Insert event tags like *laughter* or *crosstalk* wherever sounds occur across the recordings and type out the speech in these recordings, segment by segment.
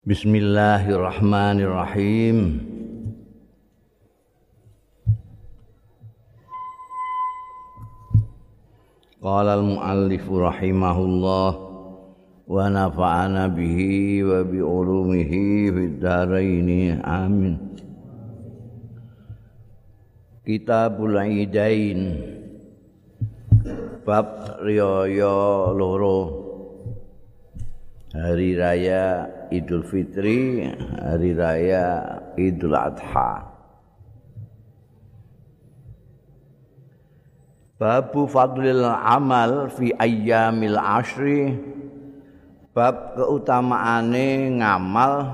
Bismillahirrahmanirrahim. Qala al-muallif rahimahullah wa nafa'ana bihi wa bi ulumihi fid dharain amin. Kitabul Idain bab riyo loro hari raya Idul Fitri, hari raya Idul Adha. Babu fadlil amal fi ayyamil ashri bab keutamaane ngamal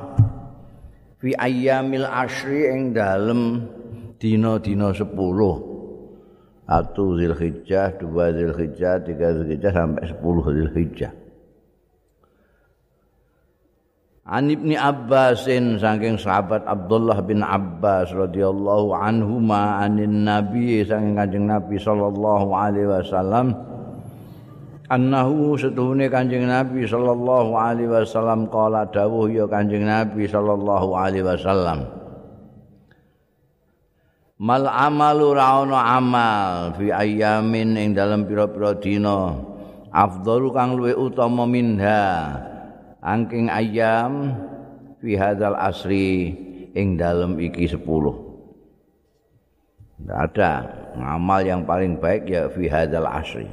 fi ayyamil ashri ing dalem dina-dina 10 satu Zulhijjah, dua Zulhijjah, tiga Zulhijjah sampai sepuluh Zulhijjah. An Ibni Abbasin saking sahabat Abdullah bin Abbas radhiyallahu anhuma anin Nabi saking Kanjeng Nabi sallallahu alaihi wasallam annahu setuhune Kanjeng Nabi sallallahu alaihi wasallam qala dawuh ya Kanjeng Nabi sallallahu alaihi wasallam Mal amalu ra'ono amal fi ayyamin ing dalam pira-pira dina afdalu kang luwih utama minha angking ayam fi hadzal asri ing dalem iki 10 Tidak ada ngamal yang paling baik ya fi hadzal asri.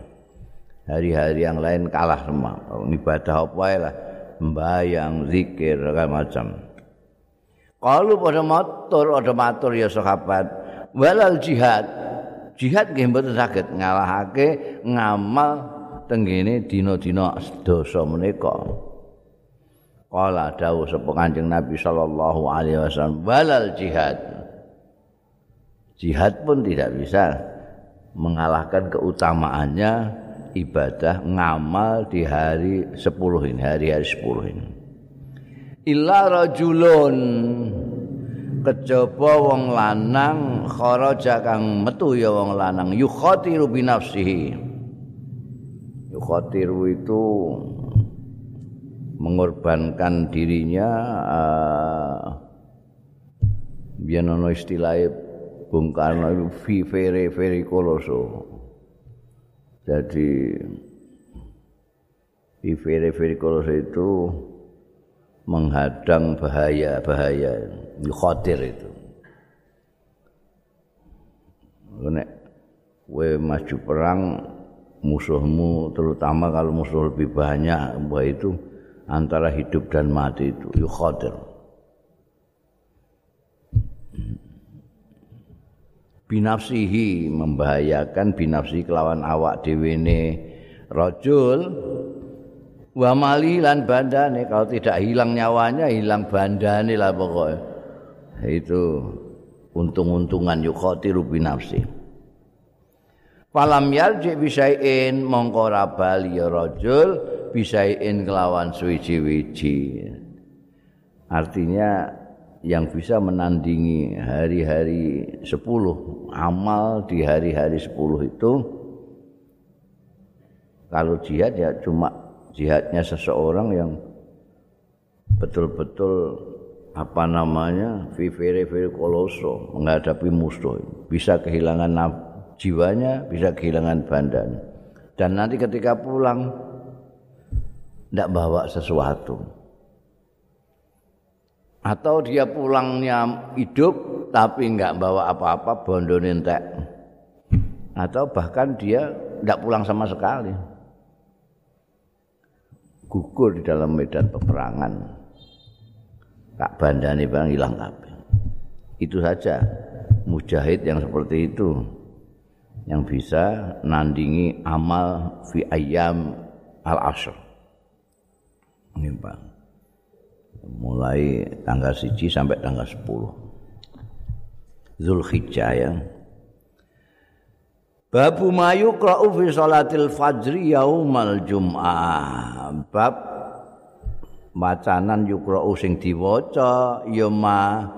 Hari-hari yang lain kalah semua ibadah apa lah sembahyang zikir segala macam. Kalau pada motor ada matur ya sahabat. Walal jihad. Jihad nggih mboten saged ngalahake ngamal tenggene dina-dina dosa menika Kala dawuh sapa Kanjeng Nabi sallallahu alaihi wasallam walal jihad. Jihad pun tidak bisa mengalahkan keutamaannya ibadah ngamal di hari 10 ini, hari-hari 10 ini. Illa rajulun kejaba wong lanang kharaja kang metu ya wong lanang yukhatiru bi nafsihi. Yukhatiru itu mengorbankan dirinya uh, nono istilahnya Bung Karno itu vivere veri koloso. Jadi vivere veri koloso itu menghadang bahaya bahaya khawatir itu. Nek we maju perang musuhmu terutama kalau musuh lebih banyak bahwa itu antara hidup dan mati itu. Yukhadir binafsihi membahayakan binafsi kelawan awak dewene. Rajul wa mali lan bandane. Kalau tidak hilang nyawanya hilang bandane lah pokoknya. Itu untung-untungan. Yukhatiru binafsi. Falam yarji bisain mongko rabali ya rajul bisain kelawan suwiji-wiji. Artinya yang bisa menandingi hari-hari 10 amal di hari-hari 10 itu kalau jihad ya cuma jihadnya seseorang yang betul-betul apa namanya vivere vere koloso menghadapi musuh bisa kehilangan jiwanya bisa kehilangan badan dan nanti ketika pulang tidak bawa sesuatu. Atau dia pulangnya hidup tapi nggak bawa apa-apa, bondo nentek. Atau bahkan dia tidak pulang sama sekali. Gugur di dalam medan peperangan. Kak bandani bang hilang kabeh. Itu saja mujahid yang seperti itu yang bisa nandingi amal fi ayam al-asr. Bang. Mulai tanggal siji sampai tanggal 10. Zulhijjah ya. Babu mayu qra'u fi salatil fajri yaumal jum'ah. Bab macanan yukra'u sing diwaca ya ma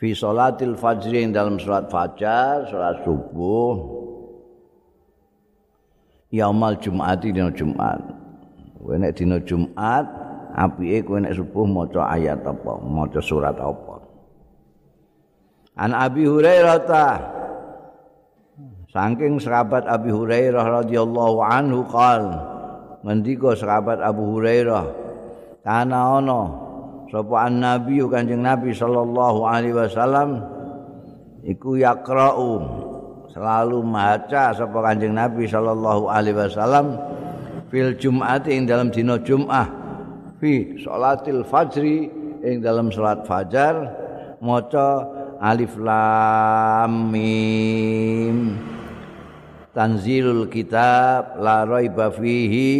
fi salatil fajri dalam salat fajar, salat subuh. Yaumal jum'ati dina Jumat. Kowe nek dina Jumat apike kowe nek subuh maca ayat apa? Maca surat apa? An Abi Hurairah ta. Saking sahabat Abi Hurairah radhiyallahu anhu qal ngendika sahabat Abu Hurairah kana ana sapa nabi Kanjeng Nabi sallallahu alaihi wasallam iku yaqra'u selalu maca sapa Kanjeng Nabi sallallahu alaihi wasallam fil jum'ati ing dalam dina Jum'ah. Fi salatil fajri ing dalam salat fajar. Maca alif lam mim. Tanzilul kitab la raiba fihi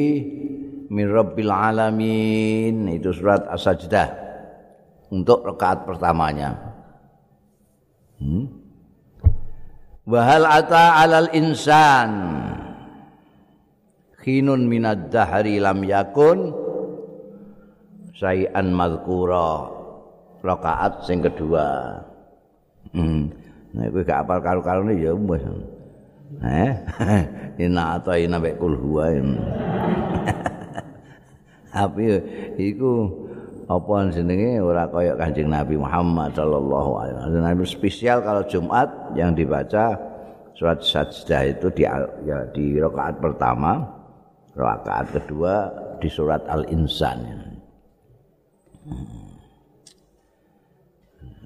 min rabbil alamin. Itu surat as-sajdah. Untuk rakaat pertamanya. Hmm? wahal ata alal insan khinun minad dahri lam yakun sayan madhkura rakaat sing kedua hmm. Nah, kowe gak apal karo-karone ya wis. Eh, *laughs* ina atau ina mek kul huwa. *laughs* Tapi iku apa jenenge ora kaya Kanjeng Nabi Muhammad sallallahu alaihi wasallam. Nabi spesial kalau Jumat yang dibaca surat sajdah itu di ya di rakaat pertama, rakaat kedua di surat Al-Insan. Hmm.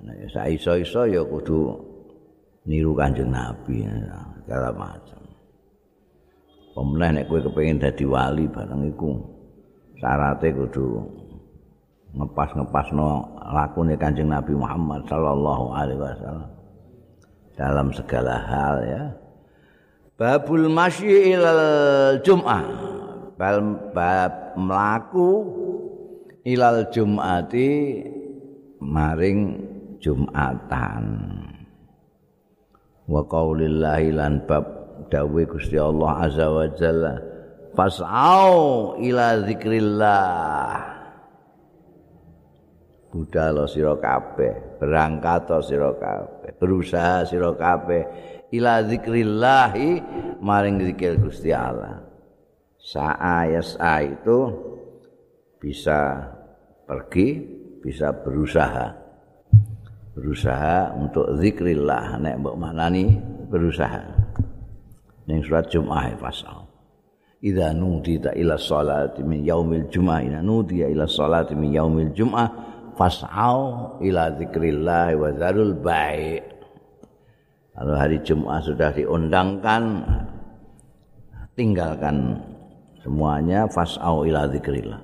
Nah, saya iso-iso ya kudu niru Kanjeng Nabi. Ya. segala macam. Pemenang nek kowe kepengin dadi wali bareng iku syaratnya kudu ngepas-ngepasno lakune Kanjeng Nabi Muhammad sallallahu alaihi wasallam dalam segala hal ya. Babul masyi ilal jum'ah. Bal bab mlaku ilal jum'ati maring jumatan. wa qaulillahi lan bab dawe Gusti Allah azza wa jalla fas'au ila zikrillah budal sira kabeh berangkat sira kabeh berusaha sira kabeh ila zikrillah maring zikir Gusti Allah sa'a itu bisa pergi bisa berusaha. Berusaha untuk zikrillah. Nek mbok manani berusaha. Ning surat Jumat fasal. Idza nudita ila salati min yaumil jum'ah. Ina nudiya ila salati min yaumil jum'ah fas'au ila zikrillah wa zarul bai' Kalau hari Jumat sudah diundangkan tinggalkan semuanya fas'au ila zikrillah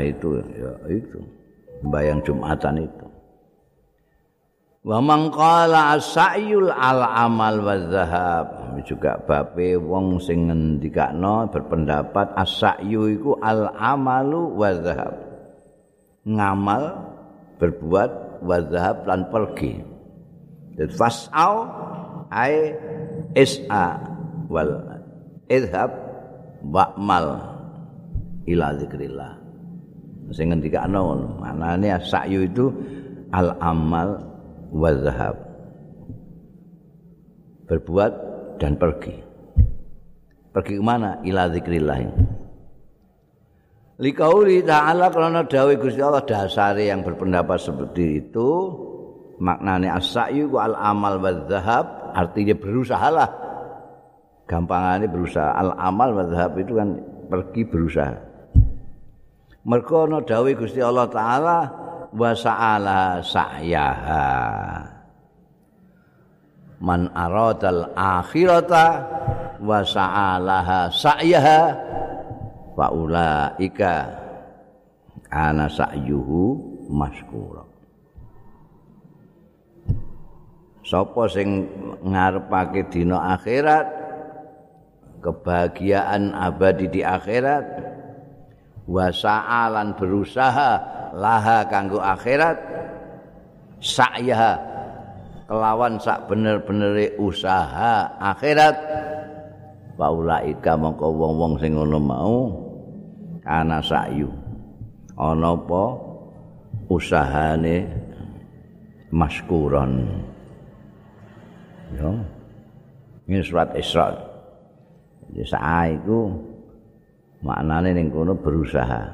ya, itu ya itu. Bayang jumatan itu. Wa man qala asyul al amal wa zahab juga bape wong sing ngendikakno berpendapat asyu iku al amalu wa zahab ngamal berbuat wa zahab lan pergi. Dan fas'au ai is'a wal idhab wa'mal ila zikrillah. Sing ngendikakno manane sa'yu itu al amal wa zahab. Berbuat dan pergi. Pergi ke mana? Ila zikrillah. Likauli ta'ala karena dawe Gusti Allah dasare yang berpendapat seperti itu maknane as-sa'yu al amal wa zahab artinya berusahalah gampangannya berusaha. Al amal wa zahab itu kan pergi berusaha. Mergo ana dawuh Gusti Allah taala wa sa'ala sa'yaha. Man aradal akhirata wa sa'alaha sa'yaha. Fa ulaika ana sa'yuhu maskura sapa sing ngarepake dina akhirat? Kebahagiaan abadi di akhirat. Wasa'alan berusaha laha kanggo akhirat. Sa'yaha kelawan sak bener-benere usaha akhirat. Paulaika mongko wong-wong sing ngono mau ana sa'yu. Ana apa? Usahane maskuron ya. Ini surat Isra. Jadi sa'a itu maknane ning kono berusaha.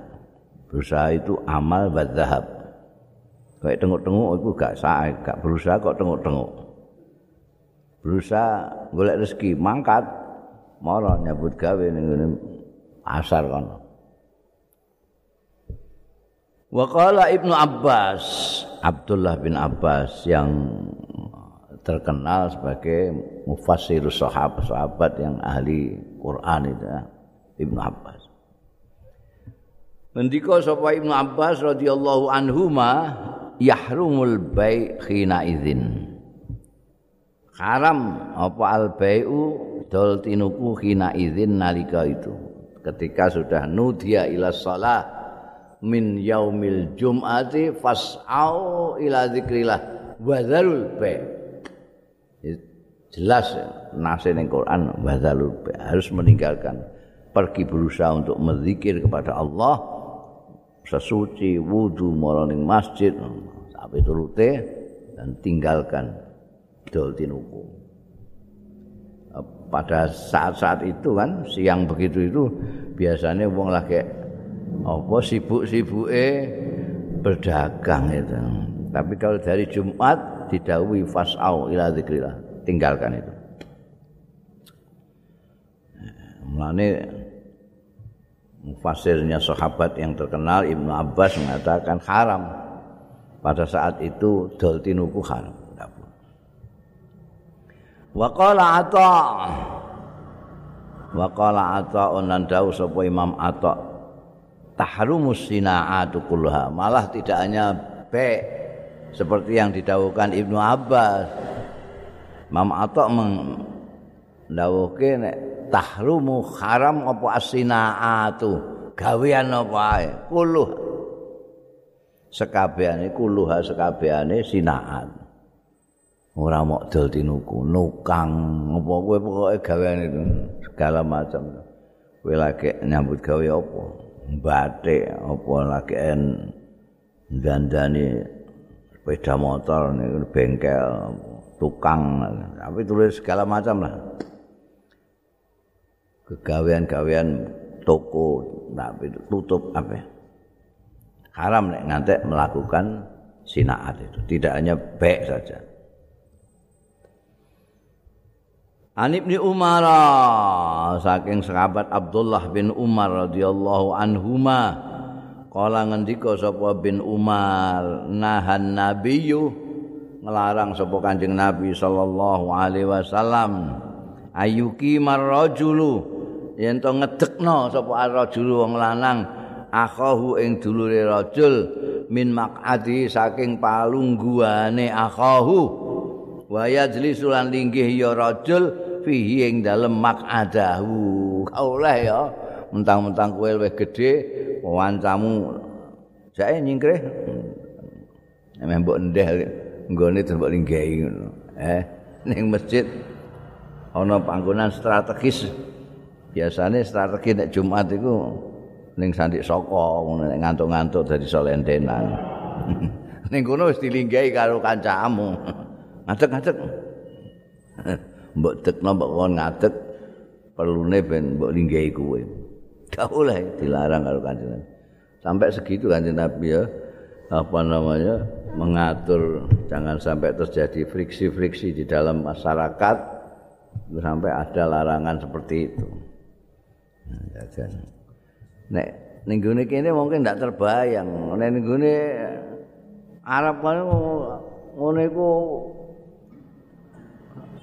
Berusaha itu amal wa zahab. Kayak tengok-tengok itu gak sae gak berusaha kok tengok-tengok. Berusaha golek rezeki mangkat. Mara nyambut gawe ning ngene asar kono. Wa Ibnu Abbas, Abdullah bin Abbas yang terkenal sebagai mufassir sahabat-sahabat yang ahli Quran itu ya. Ibnu Abbas. Ngendika sapa Ibnu Abbas radhiyallahu anhuma yahrumul bai' khina idzin. Haram apa al bai'u dol tinuku khina idzin nalika itu. Ketika sudah nudia ila shalah min yaumil jum'ati fas'au ila dzikrillah wa dzalul bai' jelas nase ning Quran wa dzalul bai' harus meninggalkan pergi berusaha untuk berzikir kepada Allah. Sesuci wudu marang masjid sampai turute dan tinggalkan dol tinuku pada saat-saat itu kan siang begitu itu biasanya wong lagi apa sibuk-sibuke berdagang itu. Tapi kalau dari Jumat didawi fasau ila zikrillah tinggalkan itu. Mulane mufasirnya sahabat yang terkenal Ibnu Abbas mengatakan haram. Pada saat itu dol tinuku haram qala ata wa ata onan dau sapa Imam Ata tahrumus sinaatu kulluha. Malah tidak hanya be seperti yang didawuhkan Ibnu Abbas Imam Ata mendawuhke nek tahrumu haram apa asinaatu? Gawean apa ae? Kuluh. Sekabehane kuluha sekabehane sinaat ora mok dol tinuku. Nukang apa kowe pokoke gawean itu segala macam. Kowe lagi nyambut gawe apa? Batik apa lagi en dandani sepeda motor nih bengkel tukang tapi tulis segala macam lah. Kegawean-gawean toko tapi tutup apa haram nek ngantek melakukan sinaat itu. Tidak hanya baik saja. An Ibnu Umar saking sahabat Abdullah bin Umar radhiyallahu anhuma kala ngendika sapa bin Umar nahan nabiyyu ngelarang sapa Kanjeng Nabi sallallahu alaihi wasallam. Ayuki marrajulu. Yen to ngedekno sapa ar-rajul wong lanang akhahu ing dulure rajul min maq'adi saking palungguane akhahu. Wa yajlisu lan linggih ya rajul fihi ing dalem maq'adahu. Kauleh ya mentang-mentang kowe luwih gedhe wancamu jae nyingkrih. Nek mbok ndeh nggone mbok linggahi ngono eh ning masjid ana panggonan strategis biasane strategi nek Jumat iku ning Sandik Soko ngono nek ngantuk-ngantuk dadi solendenan. *laughs* ning kono wis dilinggahi karo kancamu. *laughs* Ngadeg-ngadeg. *laughs* mbok dekno mbok kon ngadeg perlune ben mbok linggahi kowe. Gak oleh dilarang karo kancamu. Sampai segitu kanjeng Nabi ya apa namanya mengatur jangan sampai terjadi friksi-friksi di dalam masyarakat sampai ada larangan seperti itu. Nek ning gone kene mungkin ndak terbayang. Nek ning gone Arab kan iku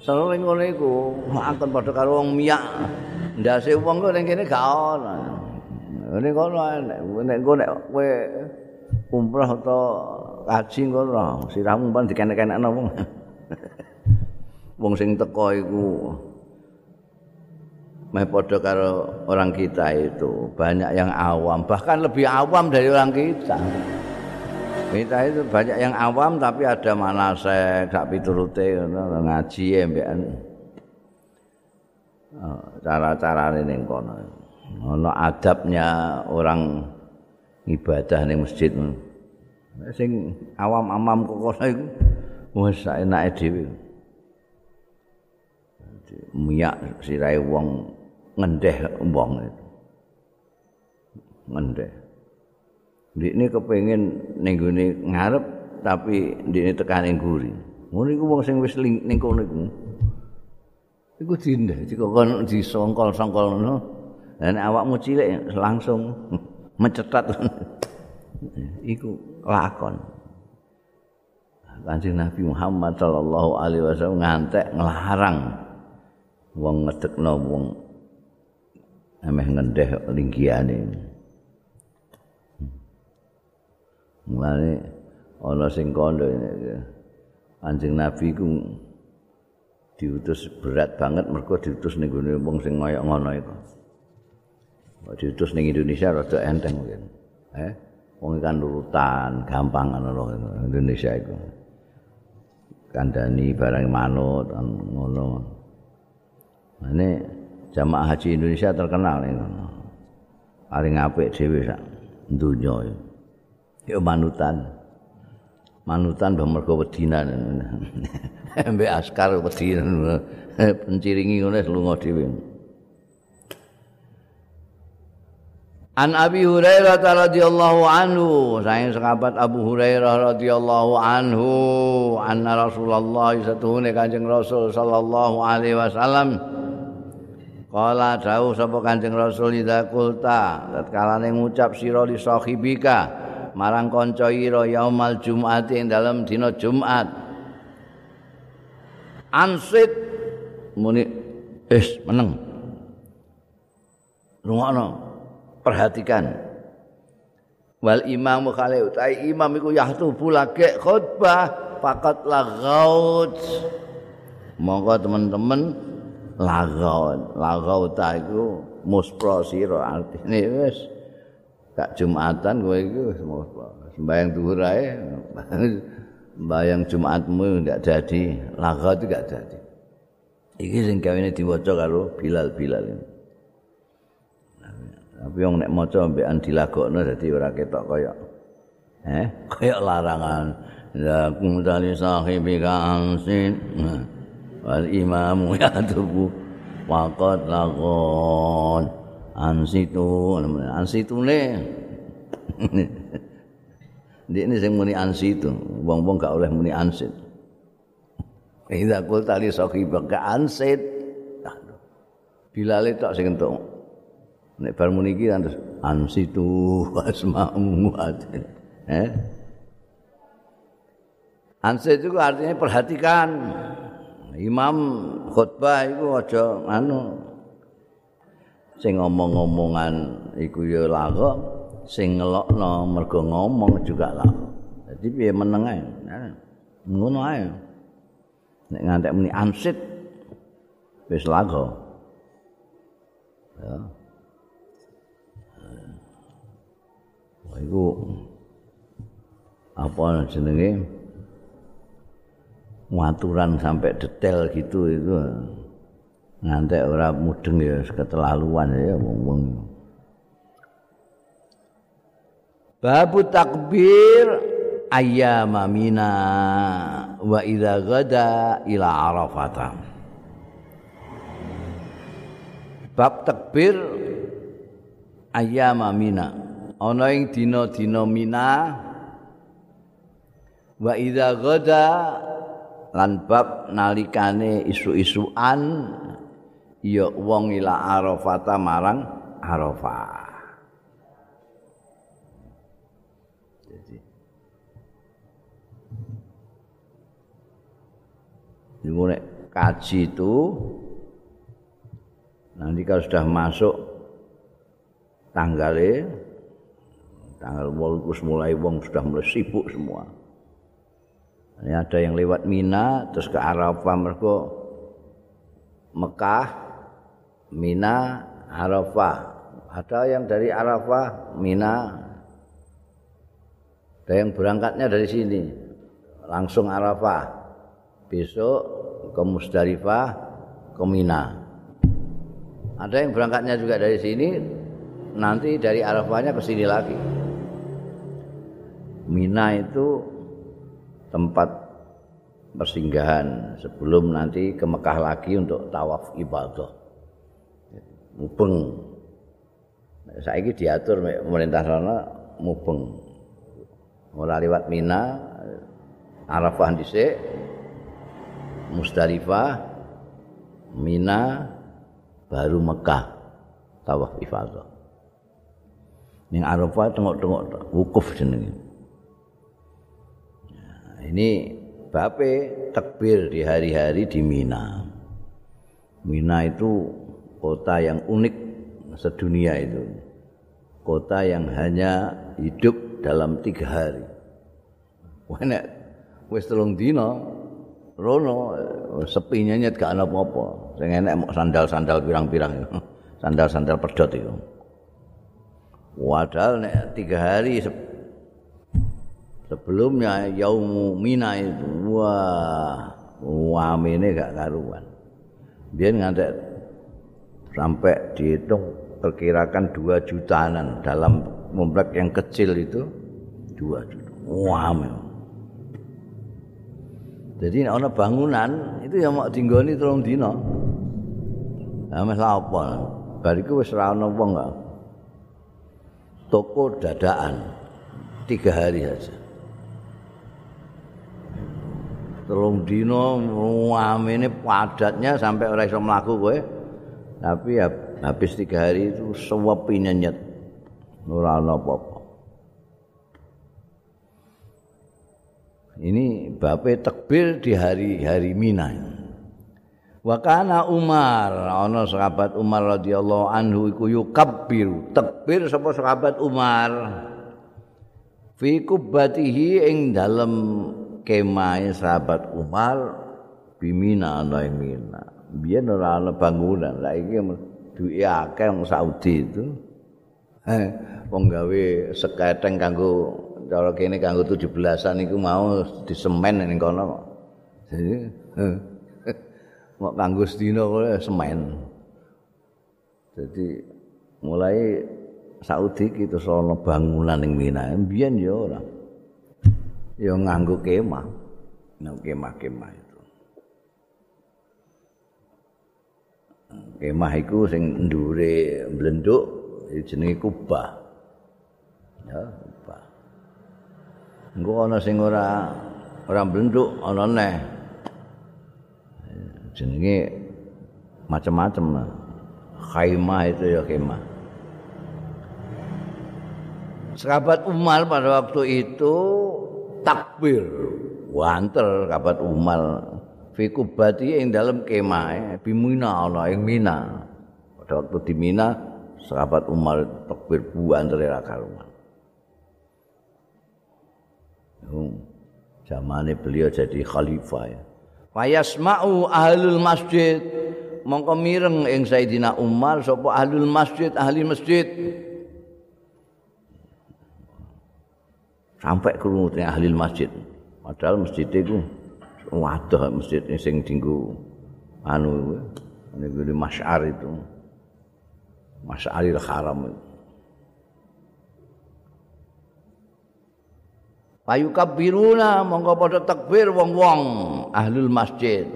sering ngono iku makan padha karo wong miyak. Ndase wong kok ning kene gak ono. Ngene kono nek nek kowe umrah atau haji ngono siramu pan dikenek-kenekno wong. Wong sing teko iku meh padha karo orang kita itu. Banyak yang awam bahkan lebih awam dari orang kita. Kita itu banyak yang awam tapi ada mana saya gak piturute ngaji ya mbekan. Oh, cara-cara ini kono. Ono adabnya orang ibadah ning masjid sing awam-awam kok kono iku wis enake dhewe miyak sirai wong ngendeh wong itu. ngendek. Ndikne kepengin ning gone ngarep tapi ndikne tekan ning guri. Ngono iku wong sing wis ning kono iku. Iku dindeh, jika kon disongkol-songkol. Dan awakmu cilik langsung *laughs* mencetat. Iku lakon. Kanjeng Nabi Muhammad sallallahu alaihi wasallam ngantek nglarang wong ngedekno wong ameh ngendeh linggiane. Mulane ana sing kandha Kanjeng Nabi ku diutus berat banget mergo diutus ning gone wong sing kaya ngono. Kok diutus ning Indonesia rada enteng mungkin. Eh, wong kan nurutan, gampang ngono Indonesia iku. Kandani barang manut ngono. Ini jamaah haji Indonesia terkenal ini. Paling apik dhewe sak donya. Ya manutan. manutan mbah mergo wedinan *laughs* mbek askar wedinan *laughs* penciringi ngono lunga dhewe An Abi Hurairah radhiyallahu anhu, sayang sahabat Abu Hurairah radhiyallahu anhu, anna Rasulullah satuhune Kanjeng Rasul sallallahu alaihi wasallam Kala dawuh sapa Kanjeng Rasul idza qulta tatkala ngucap sira li sahibika marang kanca ira yaumal jumat ing dalem dina Jumat. Ansit muni wis meneng. Rungokno. Perhatikan. Wal imam khali utai imam iku yahtu bulake khutbah fakat lagaut. Monggo teman-teman lagaut. Lagaut iku musprosira artine wis Kak Jumatan kowe iku sembahyang dhuwur ae. *laughs* Sembahyang Jumatmu enggak jadi, laga itu enggak jadi. Iki sing kawene diwaca karo Bilal-Bilal ini. Tapi wong nek maca ambekan dilagokno dadi ora ketok kaya eh kaya larangan. La kumtali sahibi kansin. Wal imamu ya tubu waqat lagon. ansitu ansitune Dik ini sing muni ansitu, wong-wong gak oleh muni ansit. Ida kul tali soki baka ansit. Bilal itu sing entuk. Nek bar muni iki terus ansitu *laughs* asma'u Eh? Ansit itu artinya perhatikan. Imam khutbah itu aja anu. Sing ngomong-ngomongan iku ya lago sing ngelokno mergo ngomong juga lago dadi piye meneng ae? Ngono ae. Nek ngantek muni ansit wis lago ya iku apa jenenge ngaturan sampai detail gitu itu ngantek ora mudeng ya keterlaluan ya wong-wong. Babu takbir ayyam mina wa idza gada ila arafata. Bab takbir ayyam mina ana ing dina-dina mina. Wa idza gada lan bab nalikane isu-isuan ya wong ila arafata marang arafah. Jadi kaji itu nanti kalau sudah masuk tanggalnya tanggal walaupun mulai wong sudah mulai sibuk semua ini ada yang lewat Mina terus ke Arafah mereka Mekah Mina Arafah. Ada yang dari Arafah, Mina. Ada yang berangkatnya dari sini. Langsung Arafah. Besok ke Musdalifah, ke Mina. Ada yang berangkatnya juga dari sini, nanti dari Arafahnya ke sini lagi. Mina itu tempat persinggahan sebelum nanti ke Mekah lagi untuk tawaf ibadah. mubeng. saiki diatur pemerintah sana mubeng ora liwat Mina Arafah dhisik Musdalifah Mina baru Mekah tawaf ifadah ning Arafah tengok-tengok wukuf jenenge ini bape takbir di hari-hari di Mina Mina itu kota yang unik sedunia itu kota yang hanya hidup dalam tiga hari. Wah nek wis telung dina rono sepinya nyet gak ana apa-apa. Sing enek mok sandal-sandal pirang-pirang. *laughs* Sandal-sandal pedot itu. Wadal nek tiga hari se sebelumnya yaumu mina itu wah wamene gak karuan. Biar ngantek sampai dihitung perkirakan dua jutaan dalam mumlek yang kecil itu dua juta. Wah, Jadi nek bangunan itu yang mau dinggoni telung dina. Lah mes apa? Bariku wis ora ana wong. Toko dadaan tiga hari saja. Telung dina ini padatnya sampai ora iso mlaku kowe. Tapi habis tiga hari itu sewepi nyenyet. ora ana apa-apa. Ini bape takbir di hari-hari Mina. Wa kana Umar, ana sahabat Umar radhiyallahu anhu iku yukabbiru, takbir sapa sahabat Umar. Fi kubbatihi ing dalem kemahe sahabat Umar bimina Mina. Biyen ora ana bangunan, la iki duwe akeh wong Saudi itu. Eh, wong gawe seketeng kanggo cara kene kanggo 17-an iku mau disemen ning kono. Jadi *laughs* mau kanggo sedina kok semen. Jadi mulai Saudi kita sono bangunan ning Mina, mbiyen ya ora. Ya nganggo kemah. Nang kemah-kemah itu. Kemah iku sing ndure mblenduk jenenge kubah. ya ubah engko ana sing ora ora blenduk ana neh jenenge macam-macam khaimah itu ya khaimah Sahabat Umar pada waktu itu takbir. Wanter sahabat Umar. Fi kubati ing dalam kemah bimina ana ing Mina. Pada waktu di Mina sahabat Umar takbir buanter ra karuan zamane beliau jadi khalifah ya. Fayasma'u ahlul masjid. Mongko mireng ing Sayyidina Umar sapa ahlul masjid ahli masjid sampai krungu ahli masjid padahal masjid itu wadah masjid sing dinggo anu niku di masyar itu masyaril haram itu Payu kabiruna monggo padha takbir wong-wong ahlul masjid.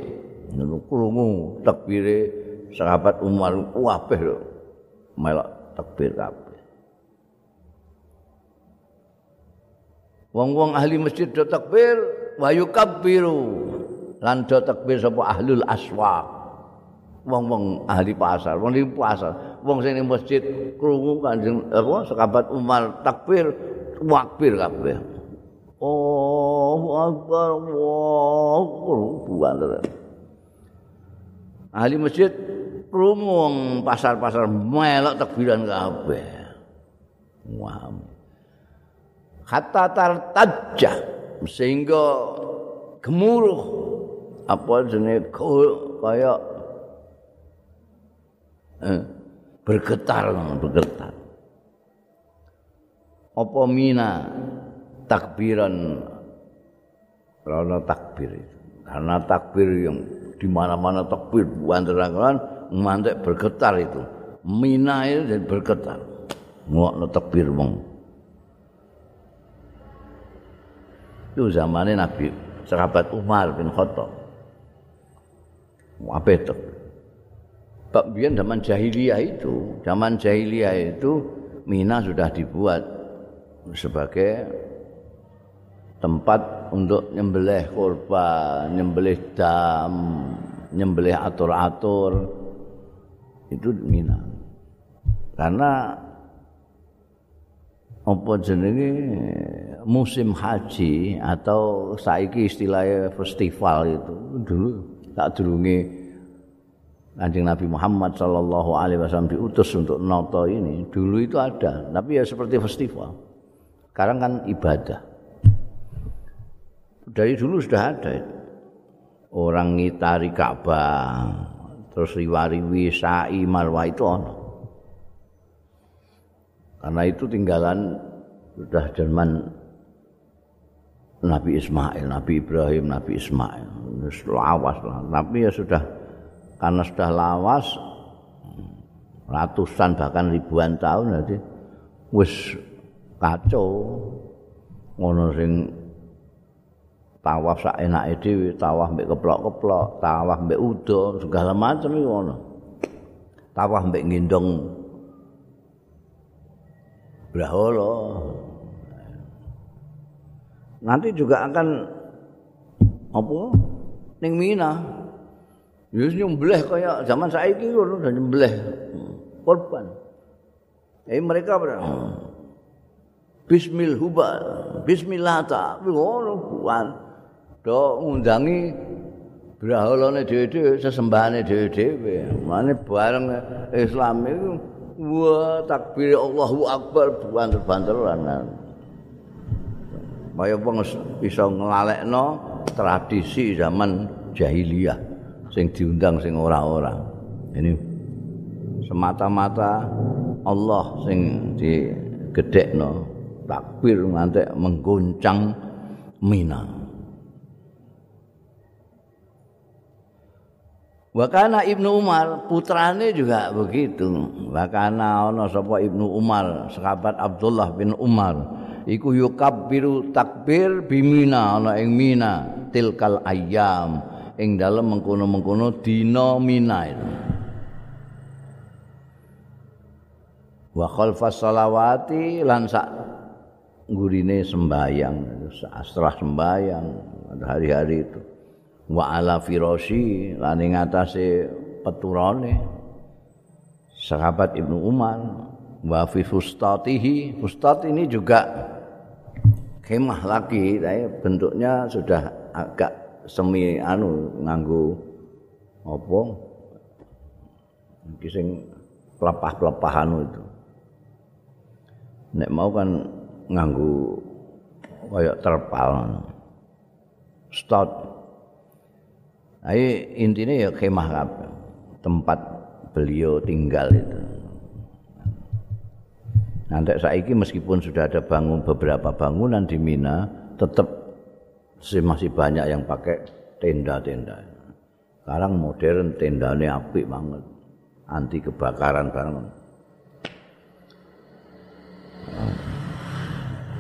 Ngono krungu takbire sahabat Umar kabeh lho. Melok takbir kabeh. Wong-wong ahli masjid do takbir wayu kabiru lan do takbir sapa ahlul aswaq. Wong-wong ahli pasar, wong di pasar, wong sing masjid krungu kanjeng apa sahabat Umar takbir takbir kabeh. Allahu Akbar Allahu Akbar Ahli masjid krungu pasar-pasar melok takbiran kabeh. Wah. Hatta tartajja sehingga gemuruh. Apa jenenge? Kaya eh, bergetar bergetar. Apa mina? Takbiran. Karena takbir itu. Karena takbir yang di mana-mana takbir wanderan mantek bergetar itu. Mina itu bergetar. Ngok takbir wong itu zamannya Nabi sahabat Umar bin Khattab. Apa itu Bak biyen zaman jahiliyah itu, zaman jahiliyah itu Mina sudah dibuat sebagai tempat untuk nyembelih korban, nyembelih dam, nyembelih atur-atur. Itu Mina. Karena apa jenenge? Musim haji atau saiki istilahnya festival itu. Dulu tak durunge Kanjeng Nabi Muhammad sallallahu alaihi wasallam diutus untuk noto ini. Dulu itu ada tapi ya seperti festival. Sekarang kan ibadah. Dari dulu sudah ada. Orang ngitari Ka'bah terus riwariwi sa'i marwah itu ono karena itu tinggalan sudah zaman Nabi Ismail, Nabi Ibrahim, Nabi Ismail. Lawas lah. Tapi ya sudah karena sudah lawas ratusan bahkan ribuan tahun jadi wis kacau ngono sing tawaf sak enake dhewe tawaf mbek keplok-keplok tawaf mbek udo segala macam iku ngono tawaf mbek ngendong brahala nanti juga akan apa ning Mina Ya nyembelih kaya zaman saiki ngono dan nyembelih korban. Eh mereka ber Bismil hubal, bismillah ta, ngono buan. Do ngundangi brahalane dhewe-dhewe, sesembahane dhewe-dhewe. Mane bareng Islam itu wah takbir Allahu Akbar banter-banteran. Kaya wong iso nglalekno tradisi zaman jahiliyah. sing diundang sing ora-ora. Ini semata-mata Allah sing digedhekno takbir ngantek mengguncang Mina. Wakana Ibnu Umar putrane juga begitu. Wakana ana sapa Ibnu Umar, sahabat Abdullah bin Umar, iku yukabbiru takbir bimina ana ing Mina tilkal ayyam. ing dalem mengkono-mengkono dina mina. Wa khalfas salawati lan sak gurine sembayang, setelah sembayang hari-hari itu. Wa ala firasyi lan ing atase peturane sahabat Ibnu Umar wa fi fustatihi. Fustat ini juga kemah lagi bentuknya sudah agak semi anu nganggo apa? Iki sing pelepah-pelepah anu itu. Nek mau kan nganggo kaya terpal. Stot Ayo intinya ya kemah tempat beliau tinggal itu. Nanti saiki meskipun sudah ada bangun beberapa bangunan di Mina, tetap masih banyak yang pakai tenda-tenda. Sekarang modern tendanya apik banget. Anti kebakaran banget.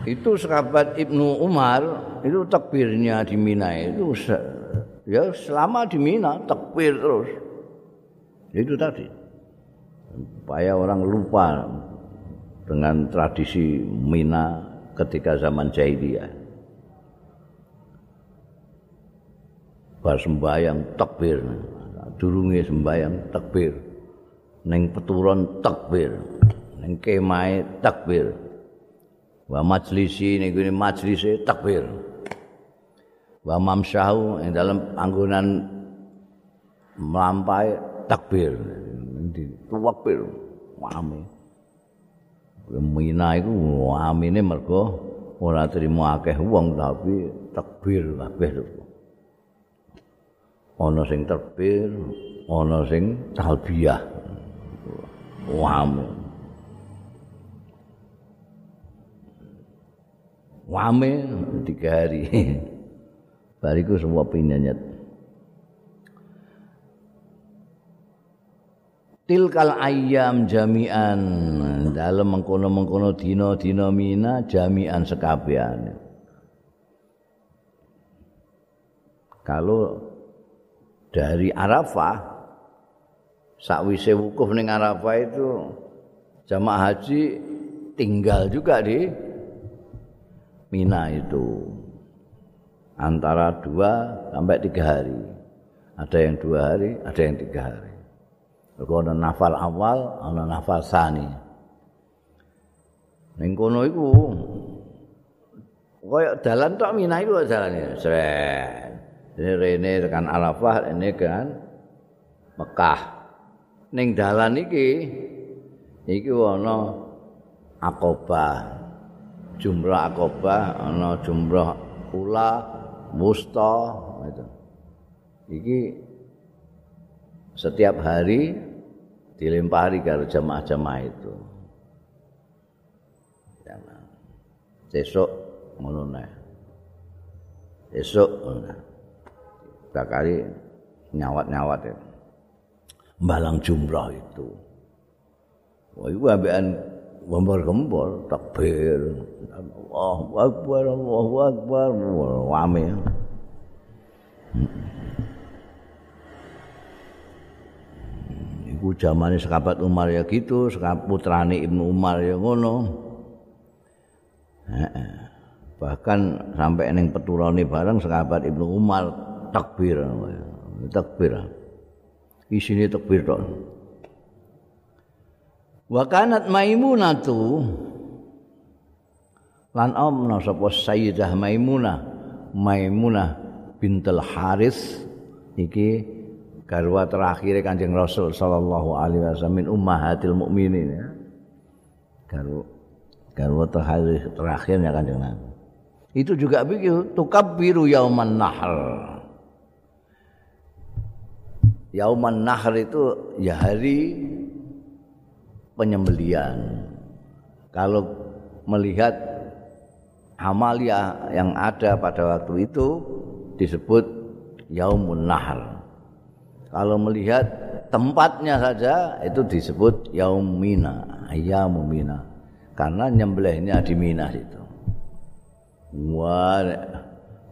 Itu sahabat Ibnu Umar itu takbirnya di Mina itu ya selama di Mina takbir terus. Itu tadi. Supaya orang lupa dengan tradisi Mina ketika zaman jahiliyah. bar sembayang takbir durunge sembayang takbir ning peturon takbir ning kemae takbir wa majlisi gune majlise takbir wa mamsyahu ing dalam anggonan mlampai takbir takbir wame Mina iku amine mergo ora trimo akeh wong tapi takbir kabeh ana sing terbir, ana sing talbiyah. Wame. Wame tiga hari. *laughs* Bariku semua pinyanyet. Tilkal ayam jami'an dalam mengkono-mengkono dina-dina mina jami'an sekabian. Kalau dari Arafah sakwise wukuf ning Arafah itu jamaah haji tinggal juga di Mina itu antara dua sampai tiga hari. Ada yang dua hari, ada yang tiga hari. Kalau ada nafal awal, ada nafal sani. Ning kono iku koyo dalan tok Mina iku dalane. Sret. Ini rene tekan Arafah, ini kan Mekah. Ning dalan iki iki ana Aqabah. Jumrah Aqabah, ana jumrah ula, musta itu. Iki setiap hari dilempari ke jamaah-jamaah itu. Besok ngono. Besok ngono. Bakali nyawat-nyawat itu. Balang jumrah itu. Wah, itu ambekan gembor-gembor, takbir. Allahu Akbar, Allahu Akbar. Wame. Iku zamane sekabat Umar ya gitu, sekabat putrane Ibnu Umar ya ngono. Bahkan sampai neng peturane bareng sekabat Ibnu Umar takbir. Takbir. Isine takbir tok. Wa kanat Maimunatu lan omna sapa Sayyidah Maimunah Maimunah bintul Haris iki garwa terakhir Kanjeng Rasul sallallahu alaihi wasallam min ummahatil mukminin ya. Garwa garwa terakhir terakhirnya Kanjeng Nabi. Itu juga begitu tukabbiru yauman nahr. Yauman nahr itu ya hari penyembelian. Kalau melihat amalia yang ada pada waktu itu disebut yaumun nahr. Kalau melihat tempatnya saja itu disebut yaumina, ayyamumina. Karena nyembelihnya di Mina itu. Wa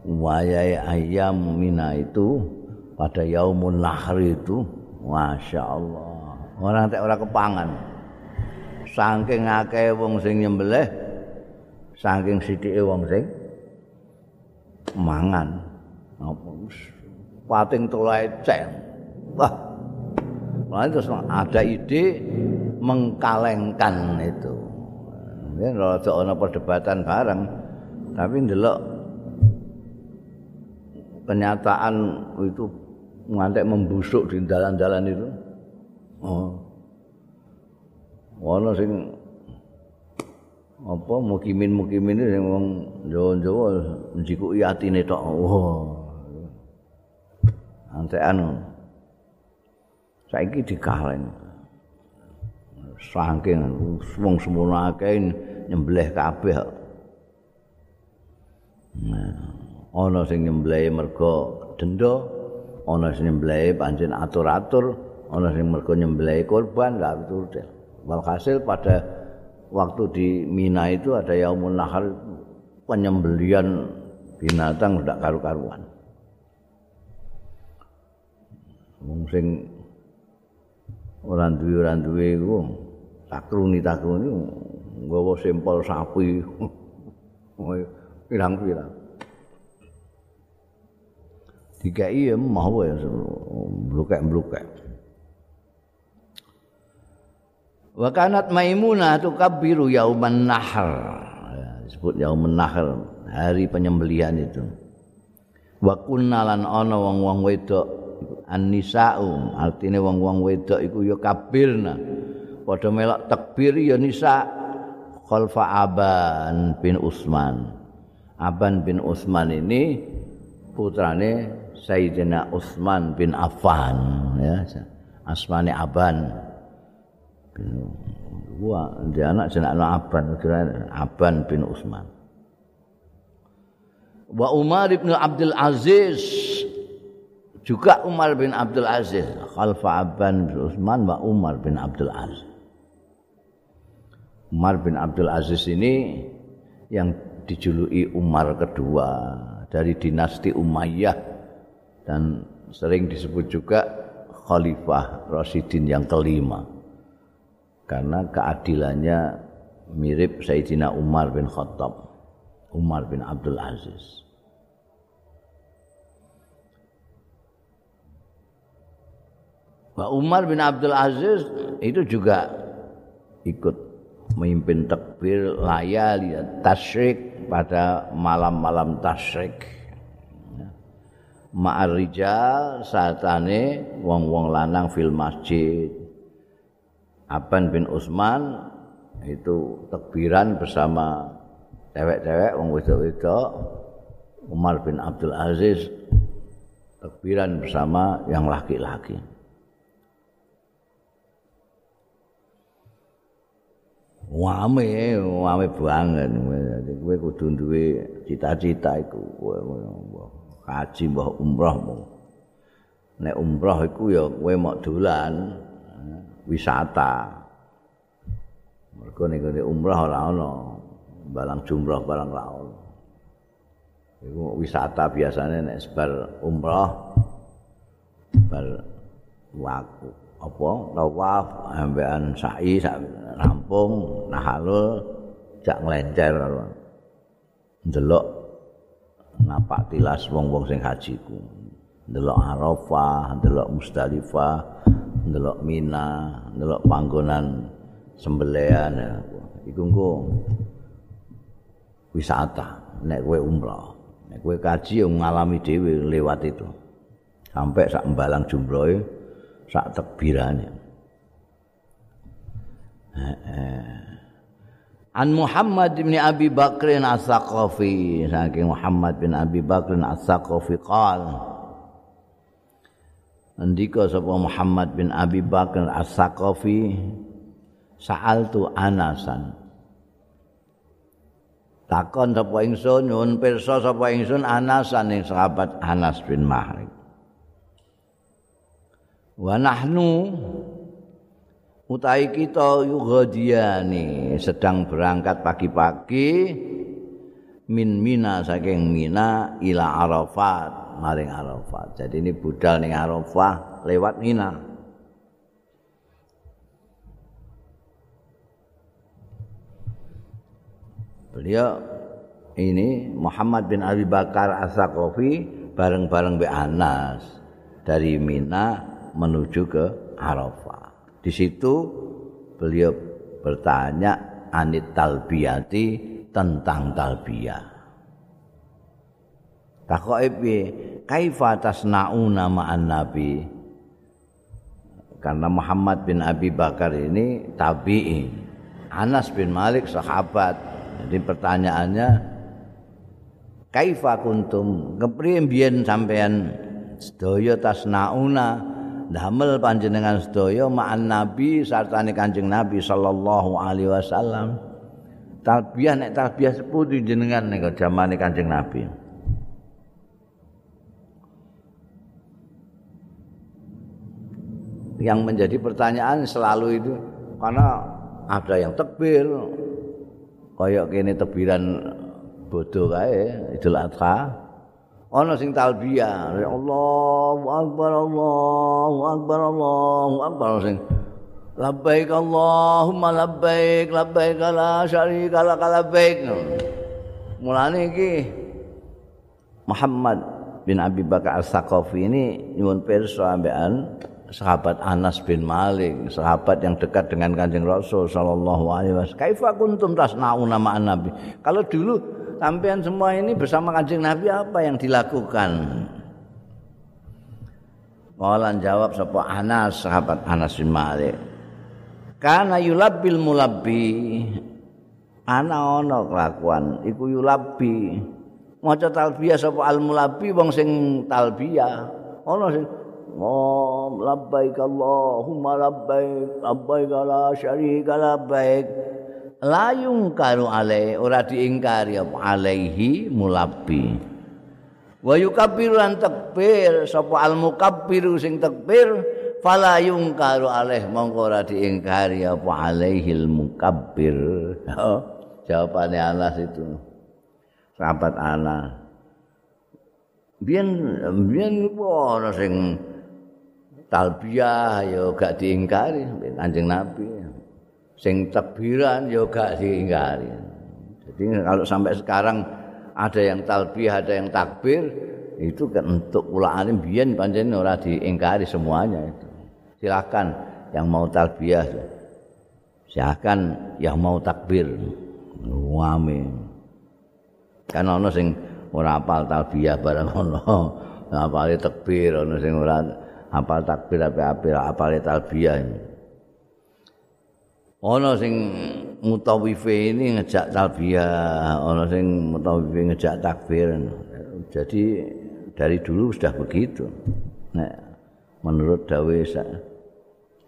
wayai ayam Mina itu pada yaumun nahr itu Masya Allah orang orang kepangan saking akeh wong sing nyembelih saking sithike wong sing mangan apa pating tulae cek wah Lalu terus ada ide mengkalengkan itu. Ya, kalau ada perdebatan bareng, tapi ndelok kenyataan itu ngantek membusuk di jalan-jalan itu. Oh. Ono sing apa mukimin-mukimin itu yang wong Jawa-Jawa njikuki atine tok. Oh. Antekan. Saiki dikaleng. Saking wong semono akeh nyembelih kabeh. Nah, ana sing nyembelih mergo denda, ana sing nyembelih pancen atur-atur, ana sing mergo nyembelih korban, lha itu Walhasil pada waktu di Mina itu ada Yaumun Nahar penyembelian binatang sudah karu-karuan. Wong sing ora duwe ora duwe iku takruni takruni nggawa sempol sapi. *laughs* Pirang-pirang. Dikai ya mau ya blukek-blukek. Wa kanat Maimunah tukabbiru yauman nahr. Ya, disebut yauman nahr, hari penyembelihan itu. Wa kunnalan ana wong-wong wedok an-nisa'u, artine wong-wong wedok iku ya kabirna. Padha melok takbir ya nisa khalfa Aban bin Usman. Aban bin Usman ini putrane Sayyidina Utsman bin Affan ya. Asmane Aban. Bin Wah, dia anak jenak Aban, Aban bin Utsman. Wa Umar bin Abdul Aziz juga Umar bin Abdul Aziz khalfa Aban bin Utsman wa Umar bin Abdul Aziz. Umar bin Abdul Aziz ini yang dijuluki Umar kedua dari dinasti Umayyah dan sering disebut juga Khalifah Rasidin yang kelima. Karena keadilannya mirip Sayyidina Umar bin Khattab Umar bin Abdul Aziz Pak Umar bin Abdul Aziz itu juga ikut memimpin takbir layali tasyrik pada malam-malam tasyrik. Ma'ar rijal saatane wong-wong lanang fil masjid. Aban bin Utsman itu takbiran bersama cewek-cewek wong wedok-wedok. Umar bin Abdul Aziz takbiran bersama yang laki-laki. wame wame banget kowe kudu duwe cita-cita iku kaji mbah umrohmu nek umroh iku ya kowe mok dolan wisata. Mergo nek umroh ora ana balang jumroh barang ra ono. Iku wisata biasanya nek sebar umroh bar waktu apa? Tawaf ambekan sa'i rampung nahalul jak nglencer karo ndelok napak tilas wong-wong sing haji ku ndelok Arafah ndelok Musdalifah ndelok Mina ndelok panggonan sembelian iku engko wisata. Nek kowe umrah nek kowe kaji ngalami dhewe lewat itu. Sampai sak mbalang jumrohe sak tekbirane. An Muhammad bin Abi Bakr As-Saqafi. Saking Muhammad bin Abi Bakr As-Saqafi qal Andika sapa Muhammad bin Abi Bakr As-Saqafi sa'altu Anasan. Takon sapa ingsun nyuwun pirsa sapa ingsun Anasan ing sahabat Anas bin Malik. Wa nahnu utai kita yughadiyani sedang berangkat pagi-pagi min mina saking mina ila arafat maring arafat jadi ini budal ning arafah lewat mina. Beliau ini Muhammad bin Abi Bakar As-Saqafi bareng-bareng Mbak Anas dari Mina menuju ke Arafah. Di situ beliau bertanya anit talbiyati tentang talbiyah. Takoke piye? Kaifa tasnauna ma'an nabi? Karena Muhammad bin Abi Bakar ini tabi'i. Anas bin Malik sahabat. Jadi pertanyaannya Kaifa kuntum? Kepriye mbiyen sampean sedaya tasnauna damel panjenengan sedaya ma'an nabi sartane kanjeng nabi sallallahu alaihi wasallam talbiyah nek talbiyah sepundi jenengan nek jamane kanjeng nabi yang menjadi pertanyaan selalu itu karena ada yang tekbir kayak kene tebiran bodoh kae Idul Adha. Ana sing talbiyah Allahu akbar Allahu akbar Allahu akbar. Sing labbaik Allahumma labbaik labbaik la syarika lak labbaik. Mulane iki Muhammad bin Abi Bakar As-Saqafi ini nyuwun pirsa ambekan sahabat Anas bin Malik, sahabat yang dekat dengan Kanjeng Rasul sallallahu alaihi wasallam. Kaifa kuntum tasnauna ma'an nabi? Kalau dulu sampean semua ini bersama kancing Nabi apa yang dilakukan? Mawalan jawab sapa Anas, sahabat Anas bin Malik. Karena yulabbil mulabbi. Ana ana kelakuan iku yulabbi. Maca talbiyah sapa al mulabbi wong sing talbiyah. Ana sing Oh, labbaik Allahumma labbaik, labbaik la syarika labbaik. layung karu alai ora diingkari apa alaihi mulabbi. Wa yukabbiru lan takbir sapa al mukabbiru sing takbir fala yungkaru alaih mongko ora diingkari apa alaihil mukabbir. Jawabannya Anas itu. Sahabat Anas. Biyen biyen ora sing talbiyah ya gak diingkari kanjeng Nabi sing takbiran ya gak diingkari. Jadi kalau sampai sekarang ada yang talbiyah, ada yang takbir, itu kan untuk ulaane biyen pancen ora diingkari semuanya itu. Silakan yang mau talbiyah. Silakan yang mau takbir. Amin. Kan ana sing ora hafal talbiyah barang ono. Hafal takbir ana sing ora hafal takbir ape-ape hafal talbiyah. Ana sing mutawife ini ngejak talbiyah, ana sing mutawife ngejak takbir. Jadi dari dulu sudah begitu. Nah, menurut dawe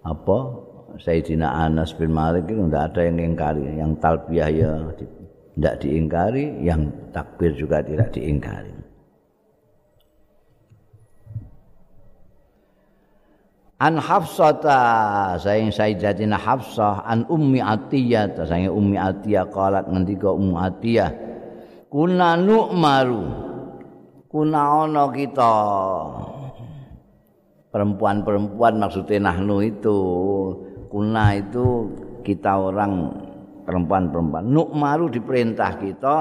apa Sayyidina Anas bin Malik itu tidak ada yang ingkari, yang talbiyah ya tidak diingkari, yang takbir juga tidak diingkari. An hafsata sayang sayyidatina hafsah an ummi atiyah sayang ummi atiyah qalat ngendika ummi atiyah kuna nu'maru kuna ana kita? Perempuan-perempuan maksudnya nahnu itu kuna itu kita orang perempuan-perempuan. Nu'maru diperintah kita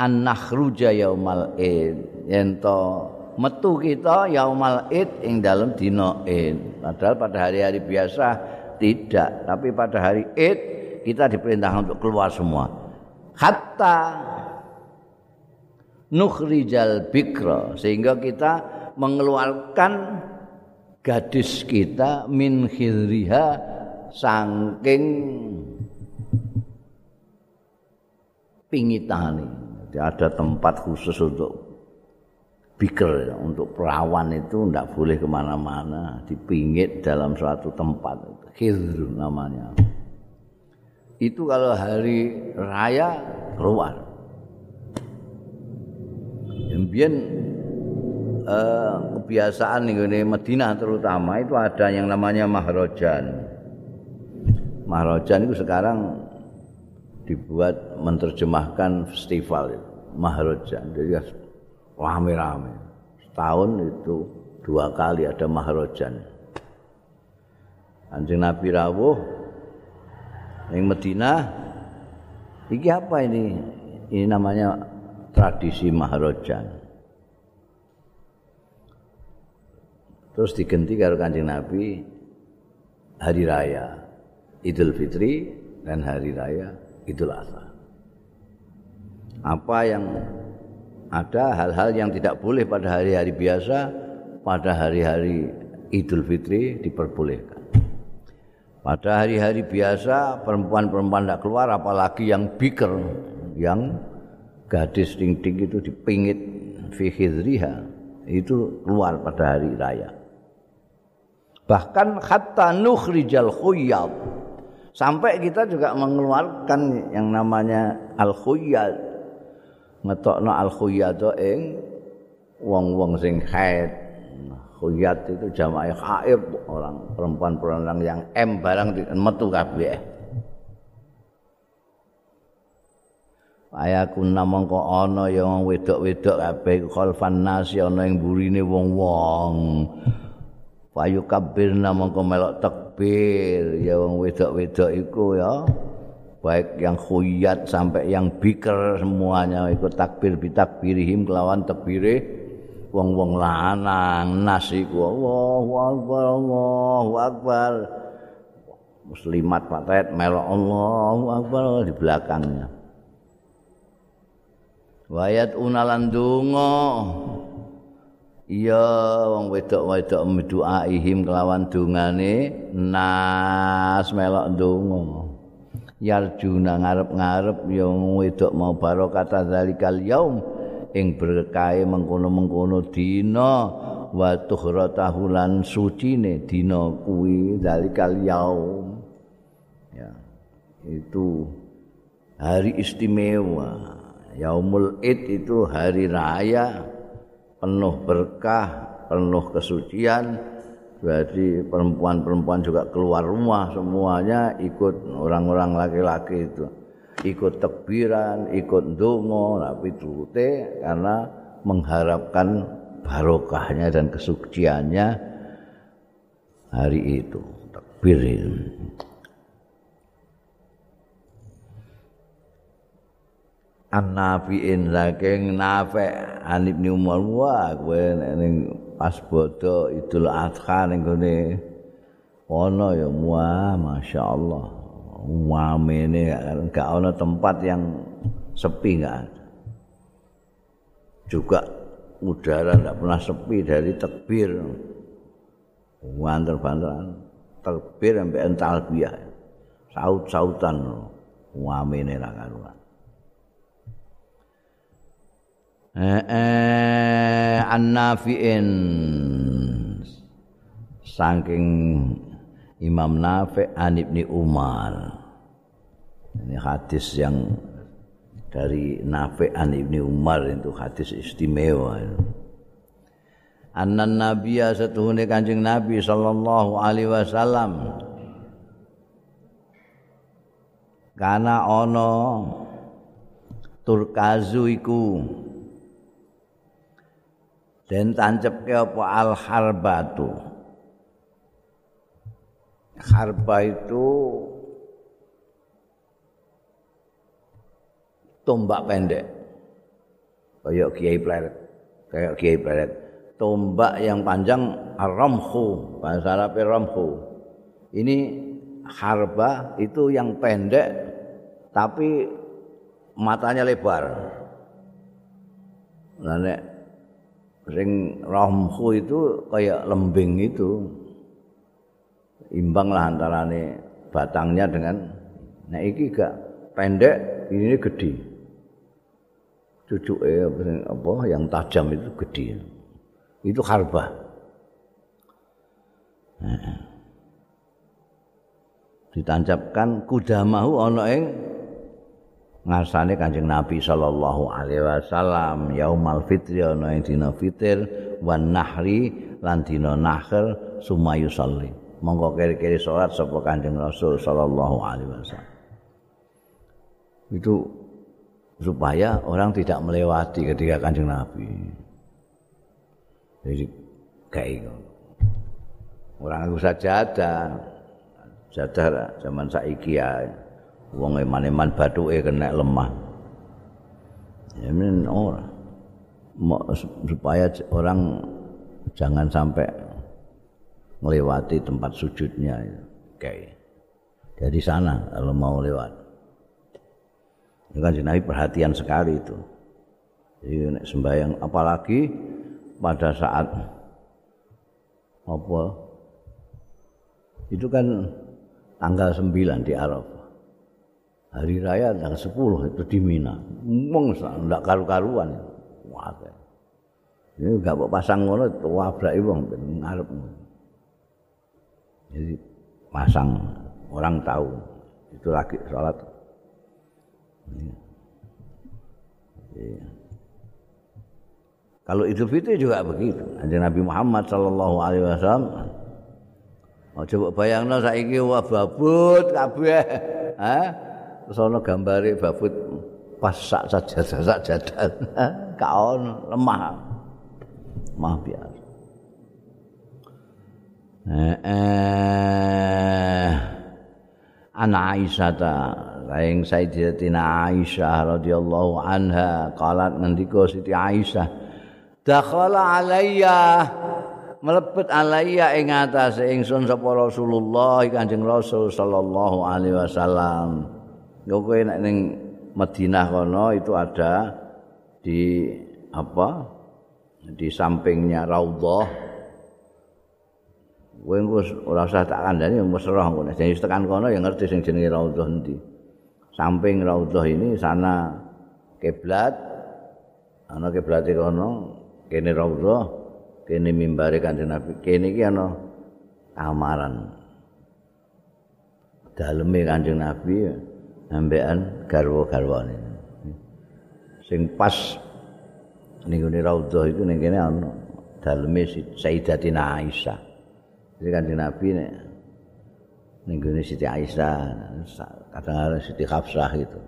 an nakhruja yaumal id ento metu kita yaumal id ing dalam dina id. Padahal pada hari-hari biasa tidak tapi pada hari id kita diperintahkan untuk keluar semua. Hatta nukhrijal bikra sehingga kita mengeluarkan gadis kita min khidriha saking pingitani ada tempat khusus untuk biker untuk perawan itu tidak boleh ke mana-mana dipingit dalam suatu tempat. Khidr namanya. Itu kalau hari raya keluar. Kemudian eh, kebiasaan ini Medina terutama itu ada yang namanya mahrojan mahrojan itu sekarang dibuat menerjemahkan festival itu mahrojan jadi rame-rame. Setahun itu dua kali ada mahrojan. Anjing Nabi rawuh yang Medina. Iki apa ini? Ini namanya tradisi mahrojan. Terus diganti karo Kanjeng Nabi hari raya Idul Fitri dan hari raya Idul Adha. Apa yang ada hal-hal yang tidak boleh pada hari-hari biasa pada hari-hari Idul Fitri diperbolehkan. Pada hari-hari biasa perempuan-perempuan tidak keluar apalagi yang biker yang gadis ting-ting itu dipingit fikidriha itu keluar pada hari raya. Bahkan hatta nukhrijal khuyyab. Sampai kita juga mengeluarkan yang namanya al khuyyab ngetokno al khuyat ing wong-wong sing haid khuyat itu jamaah haid orang perempuan-perempuan yang M barang metu kabeh Aya kuna mongko ana ya wedok-wedok kabeh khalfan nas ana ing burine wong-wong. Payu kabir mongko melok takbir ya wong wedok-wedok iku ya. Baik yang khuyat sampai yang biker semuanya ikut takbir bitakbirihim kelawan takbire wong-wong lanang nasi ku Allahu akbar Allahu akbar. Muslimat patet melok Allahu akbar di belakangnya. Wayat unalan donga iya wong wedok-wedok meduaihim kelawan dungane nas melok donga yarjuna ngarep-ngarep ya wedok mau barokah zalikal yaum ing berkahe mengkono-mengkono dina. Wa tuhratahu lan sucine dina kuwi zalikal yaum ya itu hari istimewa. Yaumul id itu hari raya penuh berkah penuh kesucian berarti perempuan-perempuan juga keluar rumah semuanya ikut orang-orang laki-laki itu ikut tekbiran, ikut dongo, tapi nah, turute karena mengharapkan barokahnya dan kesuciannya hari itu takbir itu. An-nafi'in saking nafi' Anibni Umar wah ini pas bodo Idul Adha ning gone. Ana ya wah masyaallah. Wamene gak ana tempat yang sepi enggak juga udara enggak pernah sepi dari tekbir wanter-wanteran tekbir sampai ental biaya saut-sautan wamene ra karuan eh an-nafi'in. Saking Imam Nafi' an Ibni Umar. Ini hadis yang dari Nafi' an Ibni Umar itu hadis istimewa Annan Nabiya setuhune Kanjeng Nabi sallallahu alaihi wasallam. Kana ana turkazu iku den tancepke apa? Al harbatu harba itu tombak pendek. Kayak kiai pleret. Kayak kiai pleret. Tombak yang panjang ramhu bahasa Arab ramhu. Ini harba itu yang pendek tapi matanya lebar. Nah ring romhu itu kayak lembing itu. Imbang lah antarane batangnya dengan nah iki gak pendek ini gede. Cucu eh apa yang tajam itu gede. Itu harba ditancapkan kuda mahu ono ing ngarsane Kanjeng Nabi sallallahu alaihi wasallam yaumal fitri ana ing dina fitir wan nahri lan dina nahr sumayu salli monggo kiri-kiri salat sapa Kanjeng Rasul sallallahu alaihi wasallam. Itu supaya orang tidak melewati ketika Kanjeng Nabi. Jadi kayak orang aku saja ada jadah zaman saiki ya wong eman-eman bathuke kena lemah. Ya men ora. supaya orang jangan sampai melewati tempat sujudnya kayak dari sana kalau mau lewat. Itu kan Nabi perhatian sekali itu. Jadi sembahyang apalagi pada saat apa? Itu kan tanggal 9 di Arafah hari raya tanggal 10 itu di Mina. Mung ndak karu-karuan. Wah. Ini enggak kok pasang ngono wabrake wong ngarep. Jadi pasang orang tahu itu lagi sholat. Kalau Idul Fitri juga begitu. Ada Nabi Muhammad sallallahu alaihi wasallam. Oh, coba bayangno saiki wah babut kabeh. Ana gambare babut pas sak sajadah sajadah. *laughs* Ka ono lemah. Lemah biasa eh, eh. Ana Aisyah ta. Laing Sayyidatina Aisyah radhiyallahu anha qalat ngendika Siti Aisyah dakhala alayya. Melebet alayya ing atase ingsun sapa Rasulullah Kanjeng Rasul sallallahu alaihi wasallam Yo kowe nek ning Madinah kono itu ada di apa? Di sampingnya Raudhah. Kowe engko ora usah tak kandhani wis roh ngono. Jadi tekan kono ya ngerti sing jenenge Raudhah endi. Samping Raudhah ini sana kiblat. Ana kiblat kono, kene Raudhah, kene mimbare Kanjeng Nabi. Kene iki ana amaran. Daleme Kanjeng Nabi ya. Ambekan garwa-garwane. Sing pas ning ngene raudhah iku ning kene ana daleme Sayyidatina Aisyah. Jadi kan Nabi nek ning ngene Siti Aisyah, kadang-kadang Siti Hafsah itu.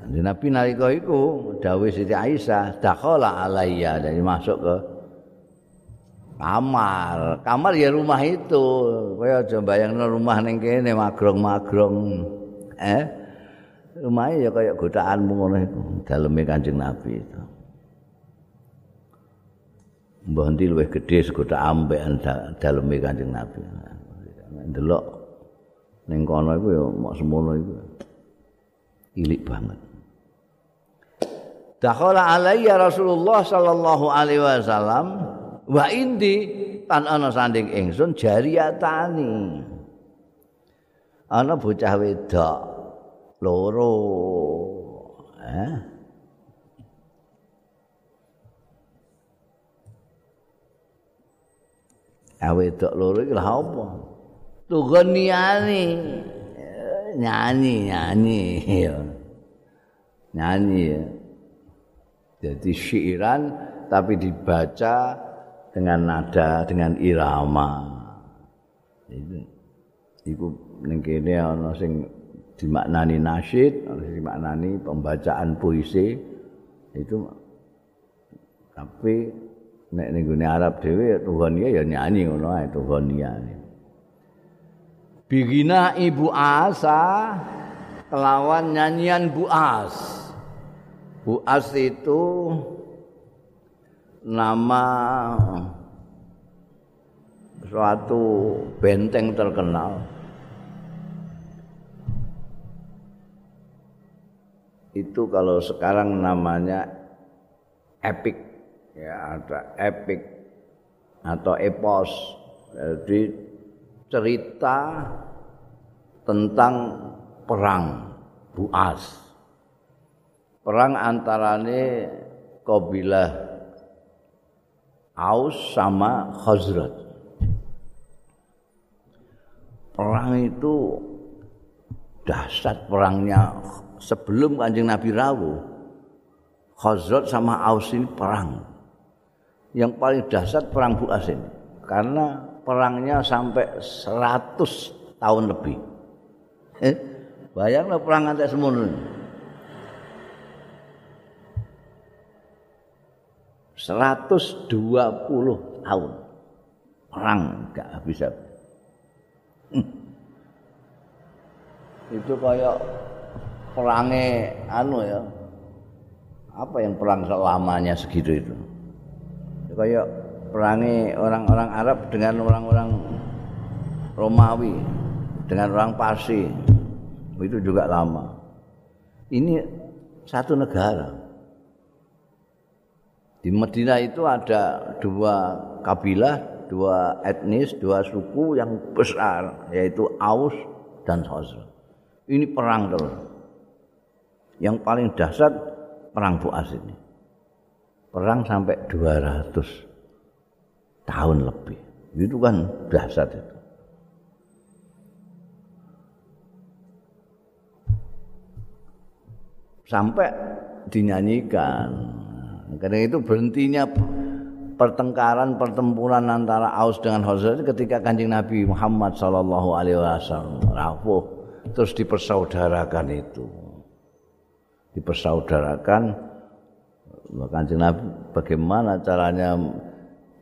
Nabi nalika iku dawuh Siti Aisyah, "Dakhala alayya," jadi masuk ke kamar kamar ya rumah itu kaya aja bayangno rumah ning kene magrong-magrong eh Lumayan ya kayak godaanmu ngono iku, daleme Kanjeng Nabi itu. Mbah ndi luwih gedhe segoda ambekan daleme Kanjeng Nabi. Ndelok ning kono iku ya mok semono iku. Ilik banget. Dakhala alayya Rasulullah sallallahu alaihi wasallam wa indi? Tan ana sanding ingsun jariyatani. Ana bocah wedok loro. Eh? Awe tok loro iki lha apa? Tugoniani nyanyi nyanyi. Nyanyi ya. jadi syairan tapi dibaca dengan nada dengan irama itu itu ning kene ana sing dimaknani nasyid, dimaknani pembacaan puisi itu tapi nek ning gone Arab dhewe tuhania ya nyanyi ngono ae tuhania. Bigina ibu asa kelawan nyanyian buas. Buas itu nama suatu benteng terkenal. Itu kalau sekarang namanya epic. Ya ada epic atau epos. Jadi cerita tentang perang Buas perang antarane kabilah Aus sama Khazraj perang itu dahsyat perangnya sebelum Kanjeng Nabi rawuh Khazraj sama Aus ini perang. Yang paling dahsyat perang Buas ini. Karena perangnya sampai 100 tahun lebih. Eh, bayanglah perang antek semono. 120 tahun perang gak habis habis. Hmm. Itu kayak perange anu ya. Apa yang perang selamanya segitu itu? Kayak perangi orang-orang Arab dengan orang-orang Romawi, dengan orang Parsi. Itu juga lama. Ini satu negara. Di Medina itu ada dua kabilah, dua etnis, dua suku yang besar, yaitu Aus dan Khazraj. Ini perang terus. yang paling dahsyat perang Buas ini. Perang sampai 200 tahun lebih. Itu kan dahsyat itu. Sampai dinyanyikan. Karena itu berhentinya pertengkaran pertempuran antara Aus dengan Khazraj ketika Kanjeng Nabi Muhammad sallallahu alaihi wasallam rapuh terus dipersaudarakan itu. dipersaudarakan Kanjeng Nabi bagaimana caranya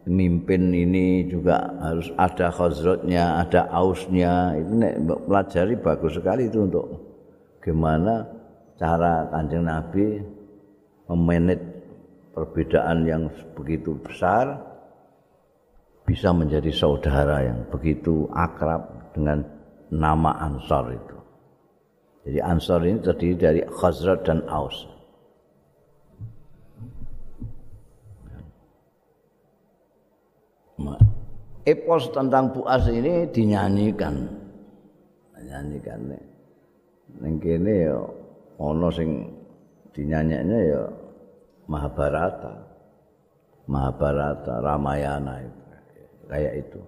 mimpin ini juga harus ada khazratnya, ada ausnya. Itu nek pelajari bagus sekali itu untuk gimana cara Kanjeng Nabi memanage perbedaan yang begitu besar bisa menjadi saudara yang begitu akrab dengan nama Ansar itu. Jadi Ansar ini terdiri dari Khazraj dan Aus. Epos tentang Buas ini dinyanyikan. Dinyanyikan. Ning kene ya ana sing ya Mahabharata. Mahabharata, Ramayana itu. Kayak itu.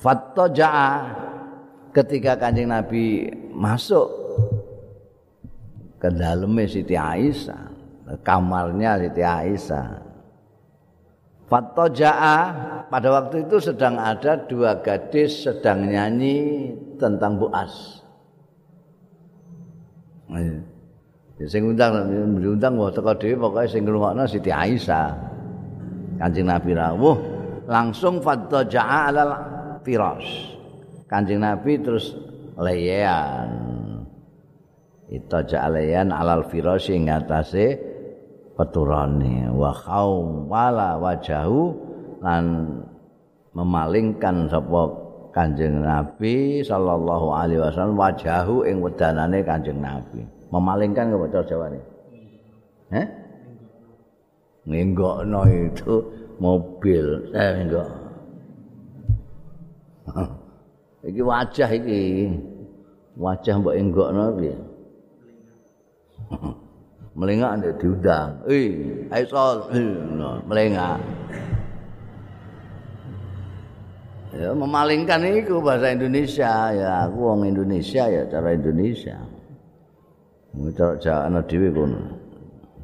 Fattaja'a ketika Kanjeng Nabi masuk ke dalamnya Siti Aisyah, kamarnya Siti Aisyah. Fatoja'a pada waktu itu sedang ada dua gadis sedang nyanyi tentang Buas. Sing undang diundang wah teko dhewe pokoke sing ngrungokno Siti Aisyah. Kanjeng Nabi rawuh langsung fatoja'a alal firas. Kanjeng Nabi terus leyan itaja leyan alal firasy ing atase peturane wa wala wajahu lan memalingkan sapa Kanjeng Nabi sallallahu alaihi wasallam wajahu ing wedanane Kanjeng Nabi. Memalingkan ke bocah Jawa ini. Eh? Itu mobil, eh enggak. *laughs* iki wajah iki. Wajah mbok enggokno piye? *laughs* melengak ndek diundang. Eh, ayo sol, melengak. ya memalingkan itu bahasa Indonesia ya aku wong Indonesia ya cara Indonesia cara Jawa ana dhewe kono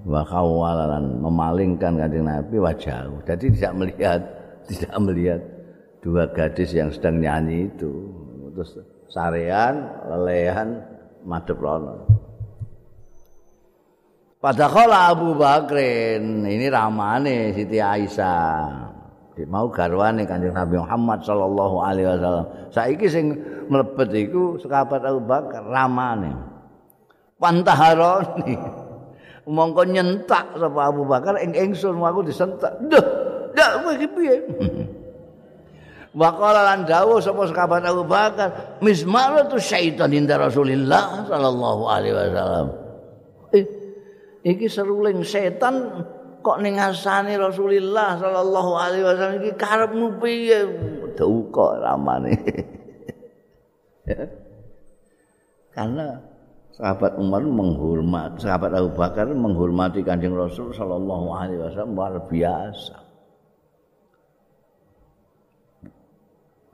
wa kawalan memalingkan kanjeng Nabi wajah jadi tidak melihat *laughs* tidak melihat dua gadis yang sedang nyanyi itu. Terus sarean lelehan madhep rono. Padahal Abu Bakrin ini ramane Siti Aisyah. Mau garwane Kanjeng Nabi Muhammad sallallahu alaihi wasallam. Saiki sing mlebet iku sekabat Abu Bakar ramane. Pantaharoni. Mongko nyentak sapa Abu Bakar ing ingsun aku disentak. Duh, ndak kowe iki piye? *laughs* Waqala lan dawuh sapa sekabat Abu Bakar, mismaratu syaitan inda Rasulillah sallallahu alaihi wasallam. Eh, iki seruling setan kok ning ngasane Rasulullah sallallahu alaihi wasallam iki karepmu piye duka ramane *laughs* karena sahabat Umar menghormat sahabat Abu Bakar menghormati Kanjeng Rasul sallallahu alaihi wasallam luar biasa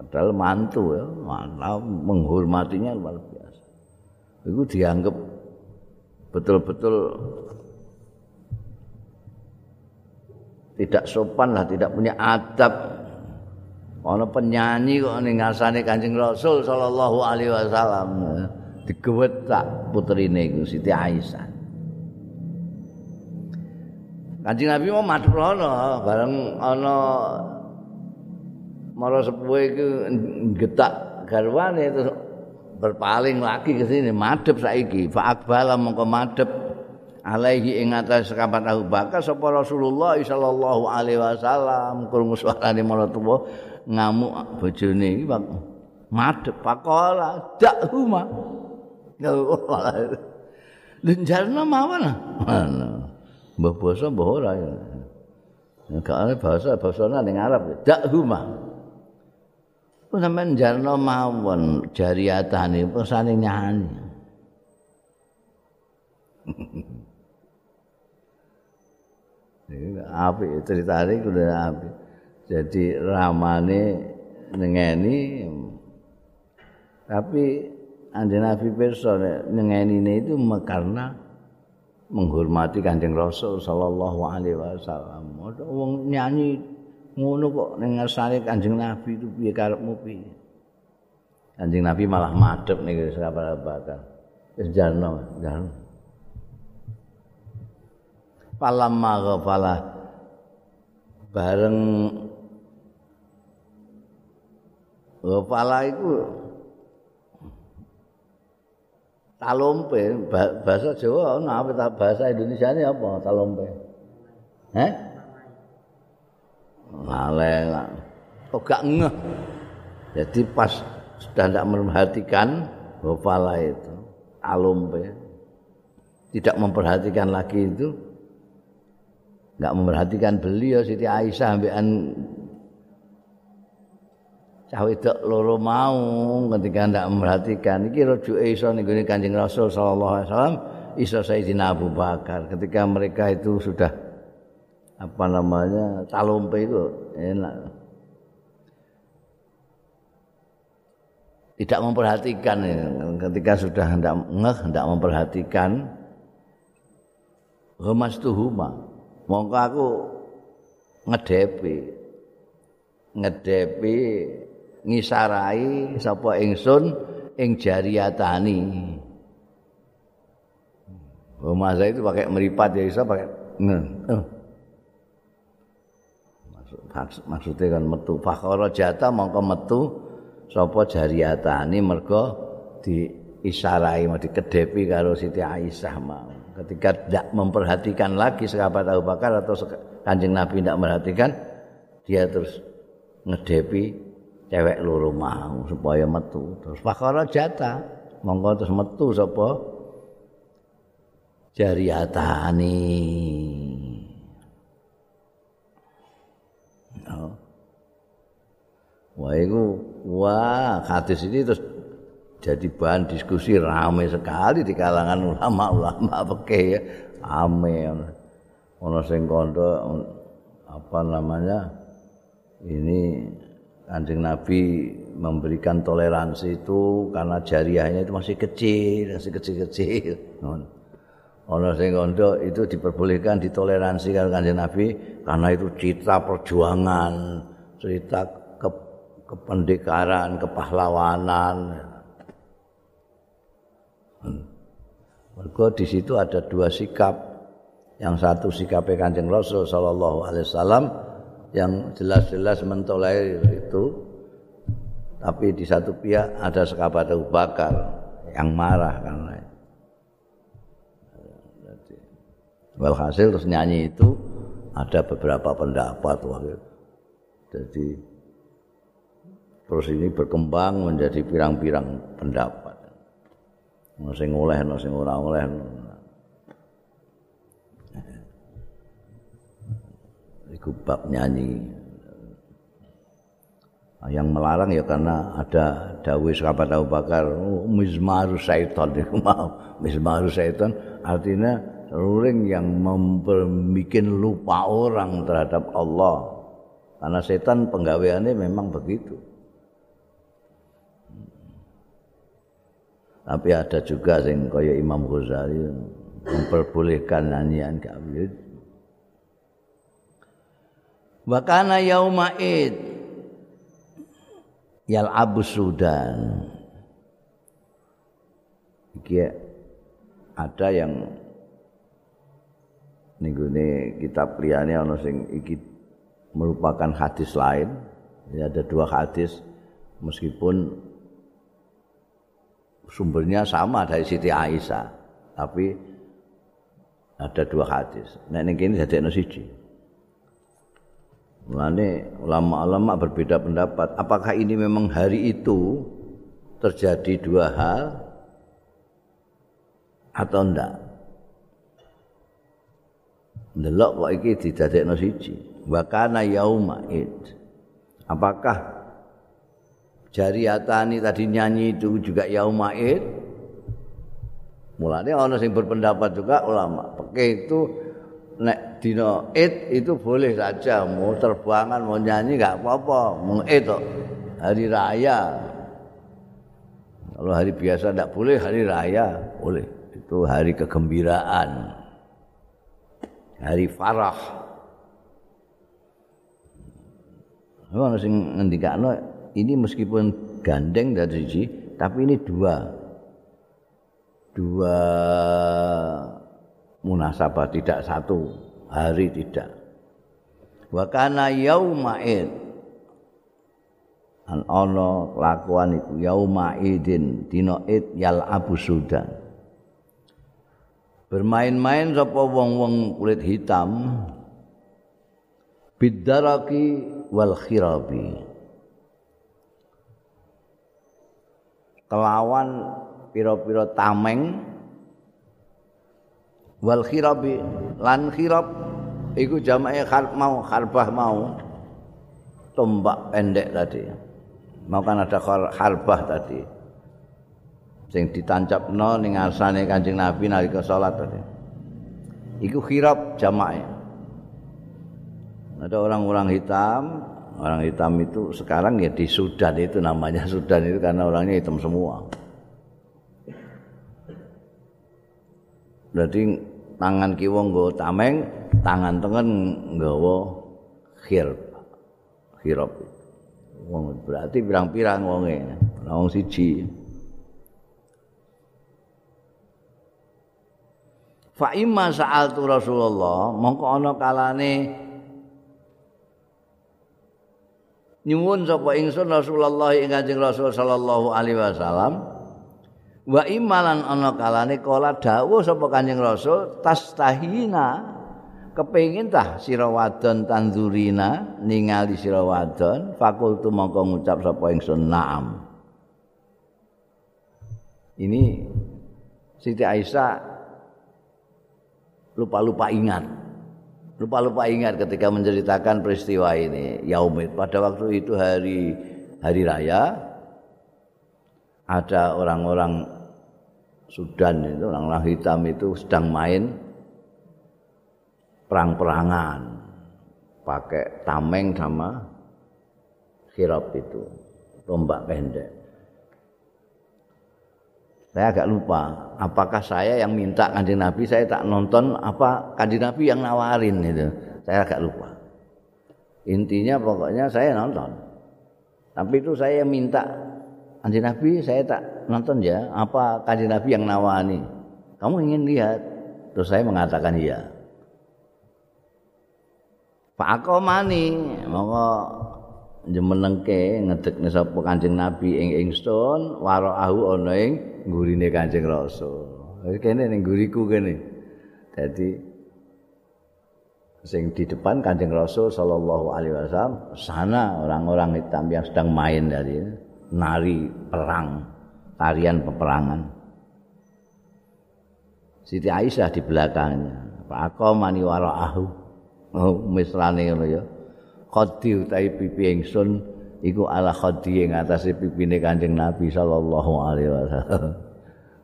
padahal mantu ya mana menghormatinya luar biasa itu dianggap betul-betul tidak sopan lah, tidak punya adab. Ana penyanyi kok ning ngasane Kanjeng Rasul sallallahu alaihi wasallam. Digewetak putrine iku Siti Aisyah. Kanjeng Nabi mau madrono bareng ana mara sepuh iku getak garwane terus berpaling lagi ke sini madhep saiki. Fa akbala mongko madhep alaihi ing atas sekabat Abu Bakar sapa Rasulullah sallallahu alaihi wasallam krungu suarane maratuwa ngamuk bojone iki madhep pakola dak huma lenjarna mawon mbah basa mbah ora ya. Gak ana bahasa basane ning Arab. Dak huma Sampeyan jarno mawon? Jariatane pesane nyanyi. api ceritane kudu api jadi ramane nengeni tapi ande nabi pirsa nengeni itu karena menghormati kanjeng rasul sallallahu alaihi wasallam. Wong nyanyi ngono kok ning ngersane kanjeng nabi itu piye karepmu piye? Kanjeng nabi malah madhep ning sahabat-sahabat wis jarno jarno. Falamma ghafala bareng ghafala iku talompe bahasa Jawa ana apa bahasa Indonesia ini apa talompe eh lalai kok gak ngeh? Jadi pas sudah tidak memperhatikan ghafala itu talompe tidak memperhatikan lagi itu enggak memperhatikan beliau Siti Aisyah ambekan cah wedok loro mau ketika ndak memperhatikan. Iki rujuke iso ning Kanjeng Rasul sallallahu alaihi wasallam iso Sayyidina Abu Bakar. Ketika mereka itu sudah apa namanya talompe itu enak. Tidak memperhatikan ketika sudah hendak ngeh hendak memperhatikan Humas tuhuma mongko aku ngedepi ngedepi ngisarai sapa ingsun ing jariyatani. Rumah saya itu pakai meripat ya bisa pakai oh. maksud maksudnya kan metu. Fakhara jata mongko metu sapa jariyatani mergo di isarai mau dikedepi karo Siti Aisyah mau ketika tidak memperhatikan lagi sahabat Abu Bakar atau kanjeng Nabi tidak memperhatikan dia terus ngedepi cewek loro mau supaya metu terus pakara jatah monggo terus metu sapa jariatani oh. wah itu wah hadis ini terus jadi bahan diskusi ramai sekali di kalangan ulama-ulama fikih ya. Ame ono sing kondo apa namanya? Ini Kanjeng Nabi memberikan toleransi itu karena jariahnya itu masih kecil, masih kecil-kecil. Ono sing kondo itu diperbolehkan ditoleransi karena Kanjeng Nabi karena itu cita perjuangan, cerita ke kependekaran, kepahlawanan. Mergo di situ ada dua sikap. Yang satu sikap Kanjeng Rasul sallallahu alaihi wasallam yang jelas-jelas mentolerir itu. Tapi di satu pihak ada sahabat Abu Bakar yang marah karena Walhasil terus nyanyi itu ada beberapa pendapat waktu Jadi terus ini berkembang menjadi pirang-pirang pendapat. ono sing oleh ono sing ora oleh iku bab nyanyi. Yang melarang ya karena ada dawuh sahabat Abu Bakar oh, mizmaru syaitan. *laughs* Itu mau mizmaru syaitan artinya ruling yang membuat lupa orang terhadap Allah. Karena setan penggaweannya memang begitu. Tapi ada juga sing kaya Imam Ghazali memperbolehkan nyanyian kawin wa kana yauma id yal abu sudan iki ada yang niku ne kitab liyane ana sing iki merupakan hadis lain ya ada dua hadis meskipun sumbernya sama dari Siti Aisyah, tapi ada dua hadis. Nek ning kene dadi siji. Mulane ulama-ulama berbeda pendapat, apakah ini memang hari itu terjadi dua hal atau enggak? Delok kok iki didadekno siji. Wa kana yauma Apakah Jariatani tadi nyanyi itu juga yaumaid. Mulanya orang yang berpendapat juga ulama. Pakai itu nek dino id itu boleh saja mau terbangan mau nyanyi nggak apa-apa. Mau id hari raya. Kalau hari biasa tidak boleh hari raya boleh. Itu hari kegembiraan. Hari farah. Ono sing ngendikane ini meskipun gandeng dari siji tapi ini dua. Dua munasabah tidak satu hari tidak. Wa kana yauma id. An ana kelakuan iku yauma idin dina id yal abu sudan bermain-main sapa wong-wong kulit hitam bidaraki wal khirabi. Kelawan pira-pira tameng wal khirabi lan khirab iku jamae kharb mau kharbah mau tombak pendek tadi. Mau kan ada kharbah tadi. Sing ditancapno ning asane Kanjeng Nabi nalika salat tadi. Iku khirab jamae ada orang-orang hitam orang hitam itu sekarang ya di Sudan itu namanya *laughs* Sudan itu karena orangnya hitam semua. Berarti tangan kiwa nggawa tameng, tangan tengen nggawa khirb. Khirab. Wong berarti pirang-pirang wonge, wong siji. Fa imma sa'altu Rasulullah, mongko ana kalane nyuwun sapa ingsun Rasulullah ing Kanjeng Rasul sallallahu alaihi wasallam wa imalan ana kalane kala dawuh sapa kanjeng rasul tastahina kepengin tah sira wadon tanzurina ningali sira wadon fakultu mongko ngucap sapa ingsun naam. Ini Siti Aisyah lupa-lupa ingat. Lupa-lupa ingat ketika menceritakan peristiwa ini yaumit pada waktu itu hari hari raya ada orang-orang Sudan itu orang-orang hitam itu sedang main perang-perangan pakai tameng sama sirop itu tombak pendek. Saya agak lupa, apakah saya yang minta kanjeng Nabi, saya tak nonton apa kanjeng Nabi yang nawarin itu. Saya agak lupa. Intinya pokoknya saya nonton. Tapi itu saya minta Kanjeng Nabi saya tak nonton ya, apa kanjeng Nabi yang nawani? Kamu ingin lihat? Terus saya mengatakan iya. Pak Akomani, monggo jemenengke ngedekne sapa kanjeng Nabi ing ingsun waraahu ana ing gurine kanjeng Rasul. Kene ning guriku kene. Dadi sing di depan kanjeng Rasul sallallahu alaihi wasallam sana orang-orang hitam yang sedang main dari ini. Nari perang, tarian peperangan. Siti Aisyah di belakangnya. Pak mani waraahu. Oh, mislane ngono ya. Khadi utawi pipi ingsun iku ala khadi ing atase pipine Kanjeng Nabi sallallahu alaihi wasallam.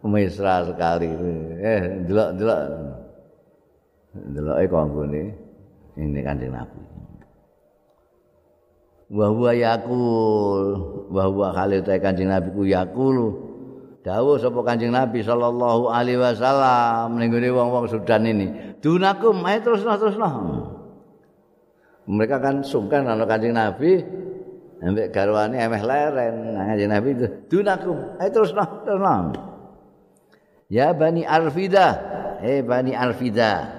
*laughs* Mesra sekali. Eh, delok-delok. Deloke kanggone ini Kanjeng Nabi. Wa huwa yakul wa huwa khalil ta kanjeng nabi ku yakul dawuh sapa kanjeng nabi sallallahu alaihi wasallam ning wong-wong Sudan ini dunakum ae terus terus mereka kan sungkan ana kanjeng nabi ambek garwane emeh leren. Kanjeng nabi itu dunakum ae terus terus ya bani arfida eh bani arfida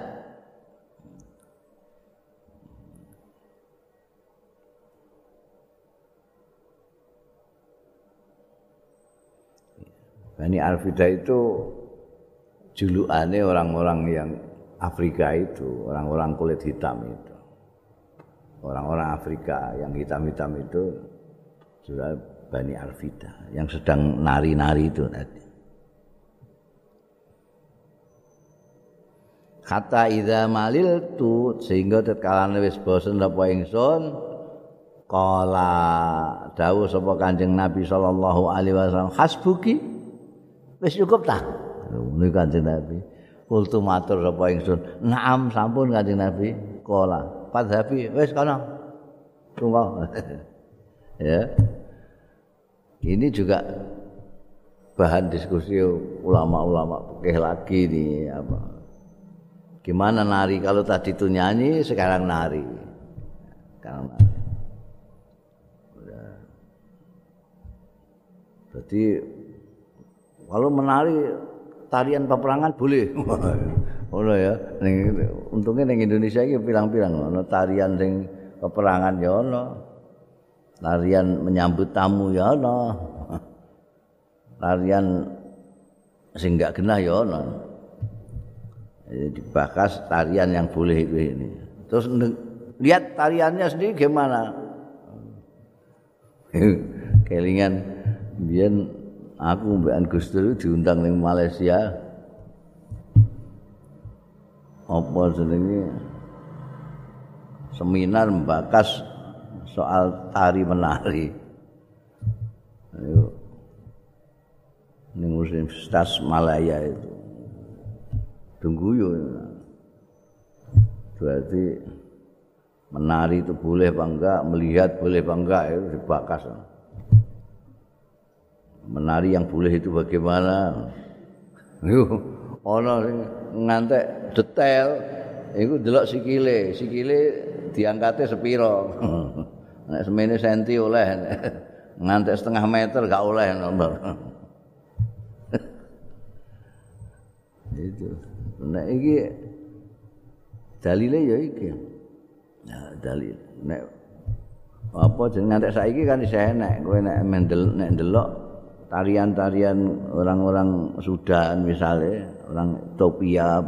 Bani Alfida itu julukane orang-orang yang Afrika itu, orang-orang kulit hitam itu. Orang-orang Afrika yang hitam-hitam itu sudah Bani Alfida yang sedang nari-nari itu tadi. Kata idza malil tu sehingga tatkala wis bosen apa ingsun kala dawuh sapa Kanjeng Nabi sallallahu alaihi wasallam hasbuki wis cukup ta? Niku kanjeng Nabi. Kultu matur sapa ingsun. Naam sampun kanjeng Nabi. Kala padhabi wis kana tunggu. *laughs* Ya. Ini juga bahan diskusi ulama-ulama fikih lagi nih apa. Gimana nari? Kalau tadi itu nyanyi sekarang nari. Sekarang nari. Berarti Kalau menari tarian peperangan boleh. *laughs* Ngono ya. Ning untunge ning Indonesia iki pirang-pirang ono tarian sing peperangan ya ono. Tarian menyambut tamu ya ono. *laughs* Tarian sing enggak genah ya ono. Jadi dibakas tarian yang boleh itu ini. Terus lihat tariannya sendiri gimana? *laughs* Kelingan biar aku mbekan Gus Dur diundang ning Malaysia. Apa jenenge? Seminar membakas soal tari menari. Ayo. Ning Universitas Malaya itu. Tunggu yo berarti menari itu boleh apa enggak? Melihat boleh apa enggak? Itu dibakas menari yang boleh itu bagaimana? Yo ana ngantek detail iku delok sikile sikile diangkate sepiro. *laughs* Nek semene senti oleh *laughs* ngantek setengah meter gak oleh nomor. *laughs* Itu. Nek iki dalile ya iki. Ya dalil. Nek apa jeneng ngantek saiki kan isih enek kowe nek mendel nek ndelok tarian-tarian orang-orang Sudan misalnya, orang Ethiopia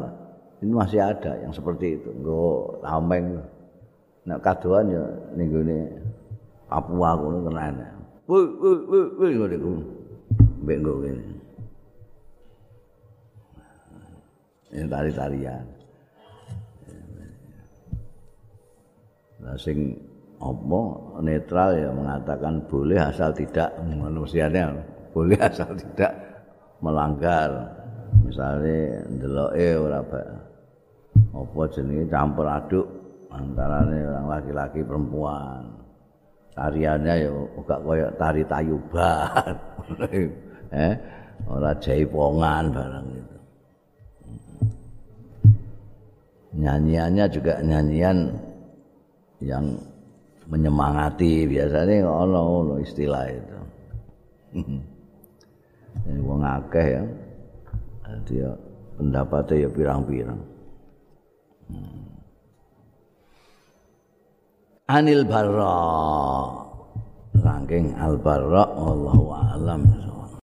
ini masih ada yang seperti itu. Nggo tameng. Nek kadoan ya ning gone Papua ngono tenan. Woi woi woi woi ngono iku. Mbek nggo ngene. Ini tari-tarian. Nah, sing apa netral ya mengatakan boleh asal tidak manusianya boleh asal tidak melanggar. Misalnya ndeloke ora apa. Jenenge campur aduk antarane orang laki-laki perempuan. Tariannya ya uga kaya tari tayuban. *laughs* Eh ora jaipongan barang itu nyanyiannya juga nyanyian yang menyemangati. Biasanya ono istilah itu *laughs* wong akeh ya. Dia pendapatnya ya pirang-pirang. Hmm. anil barra. Saking al barra wallahu alam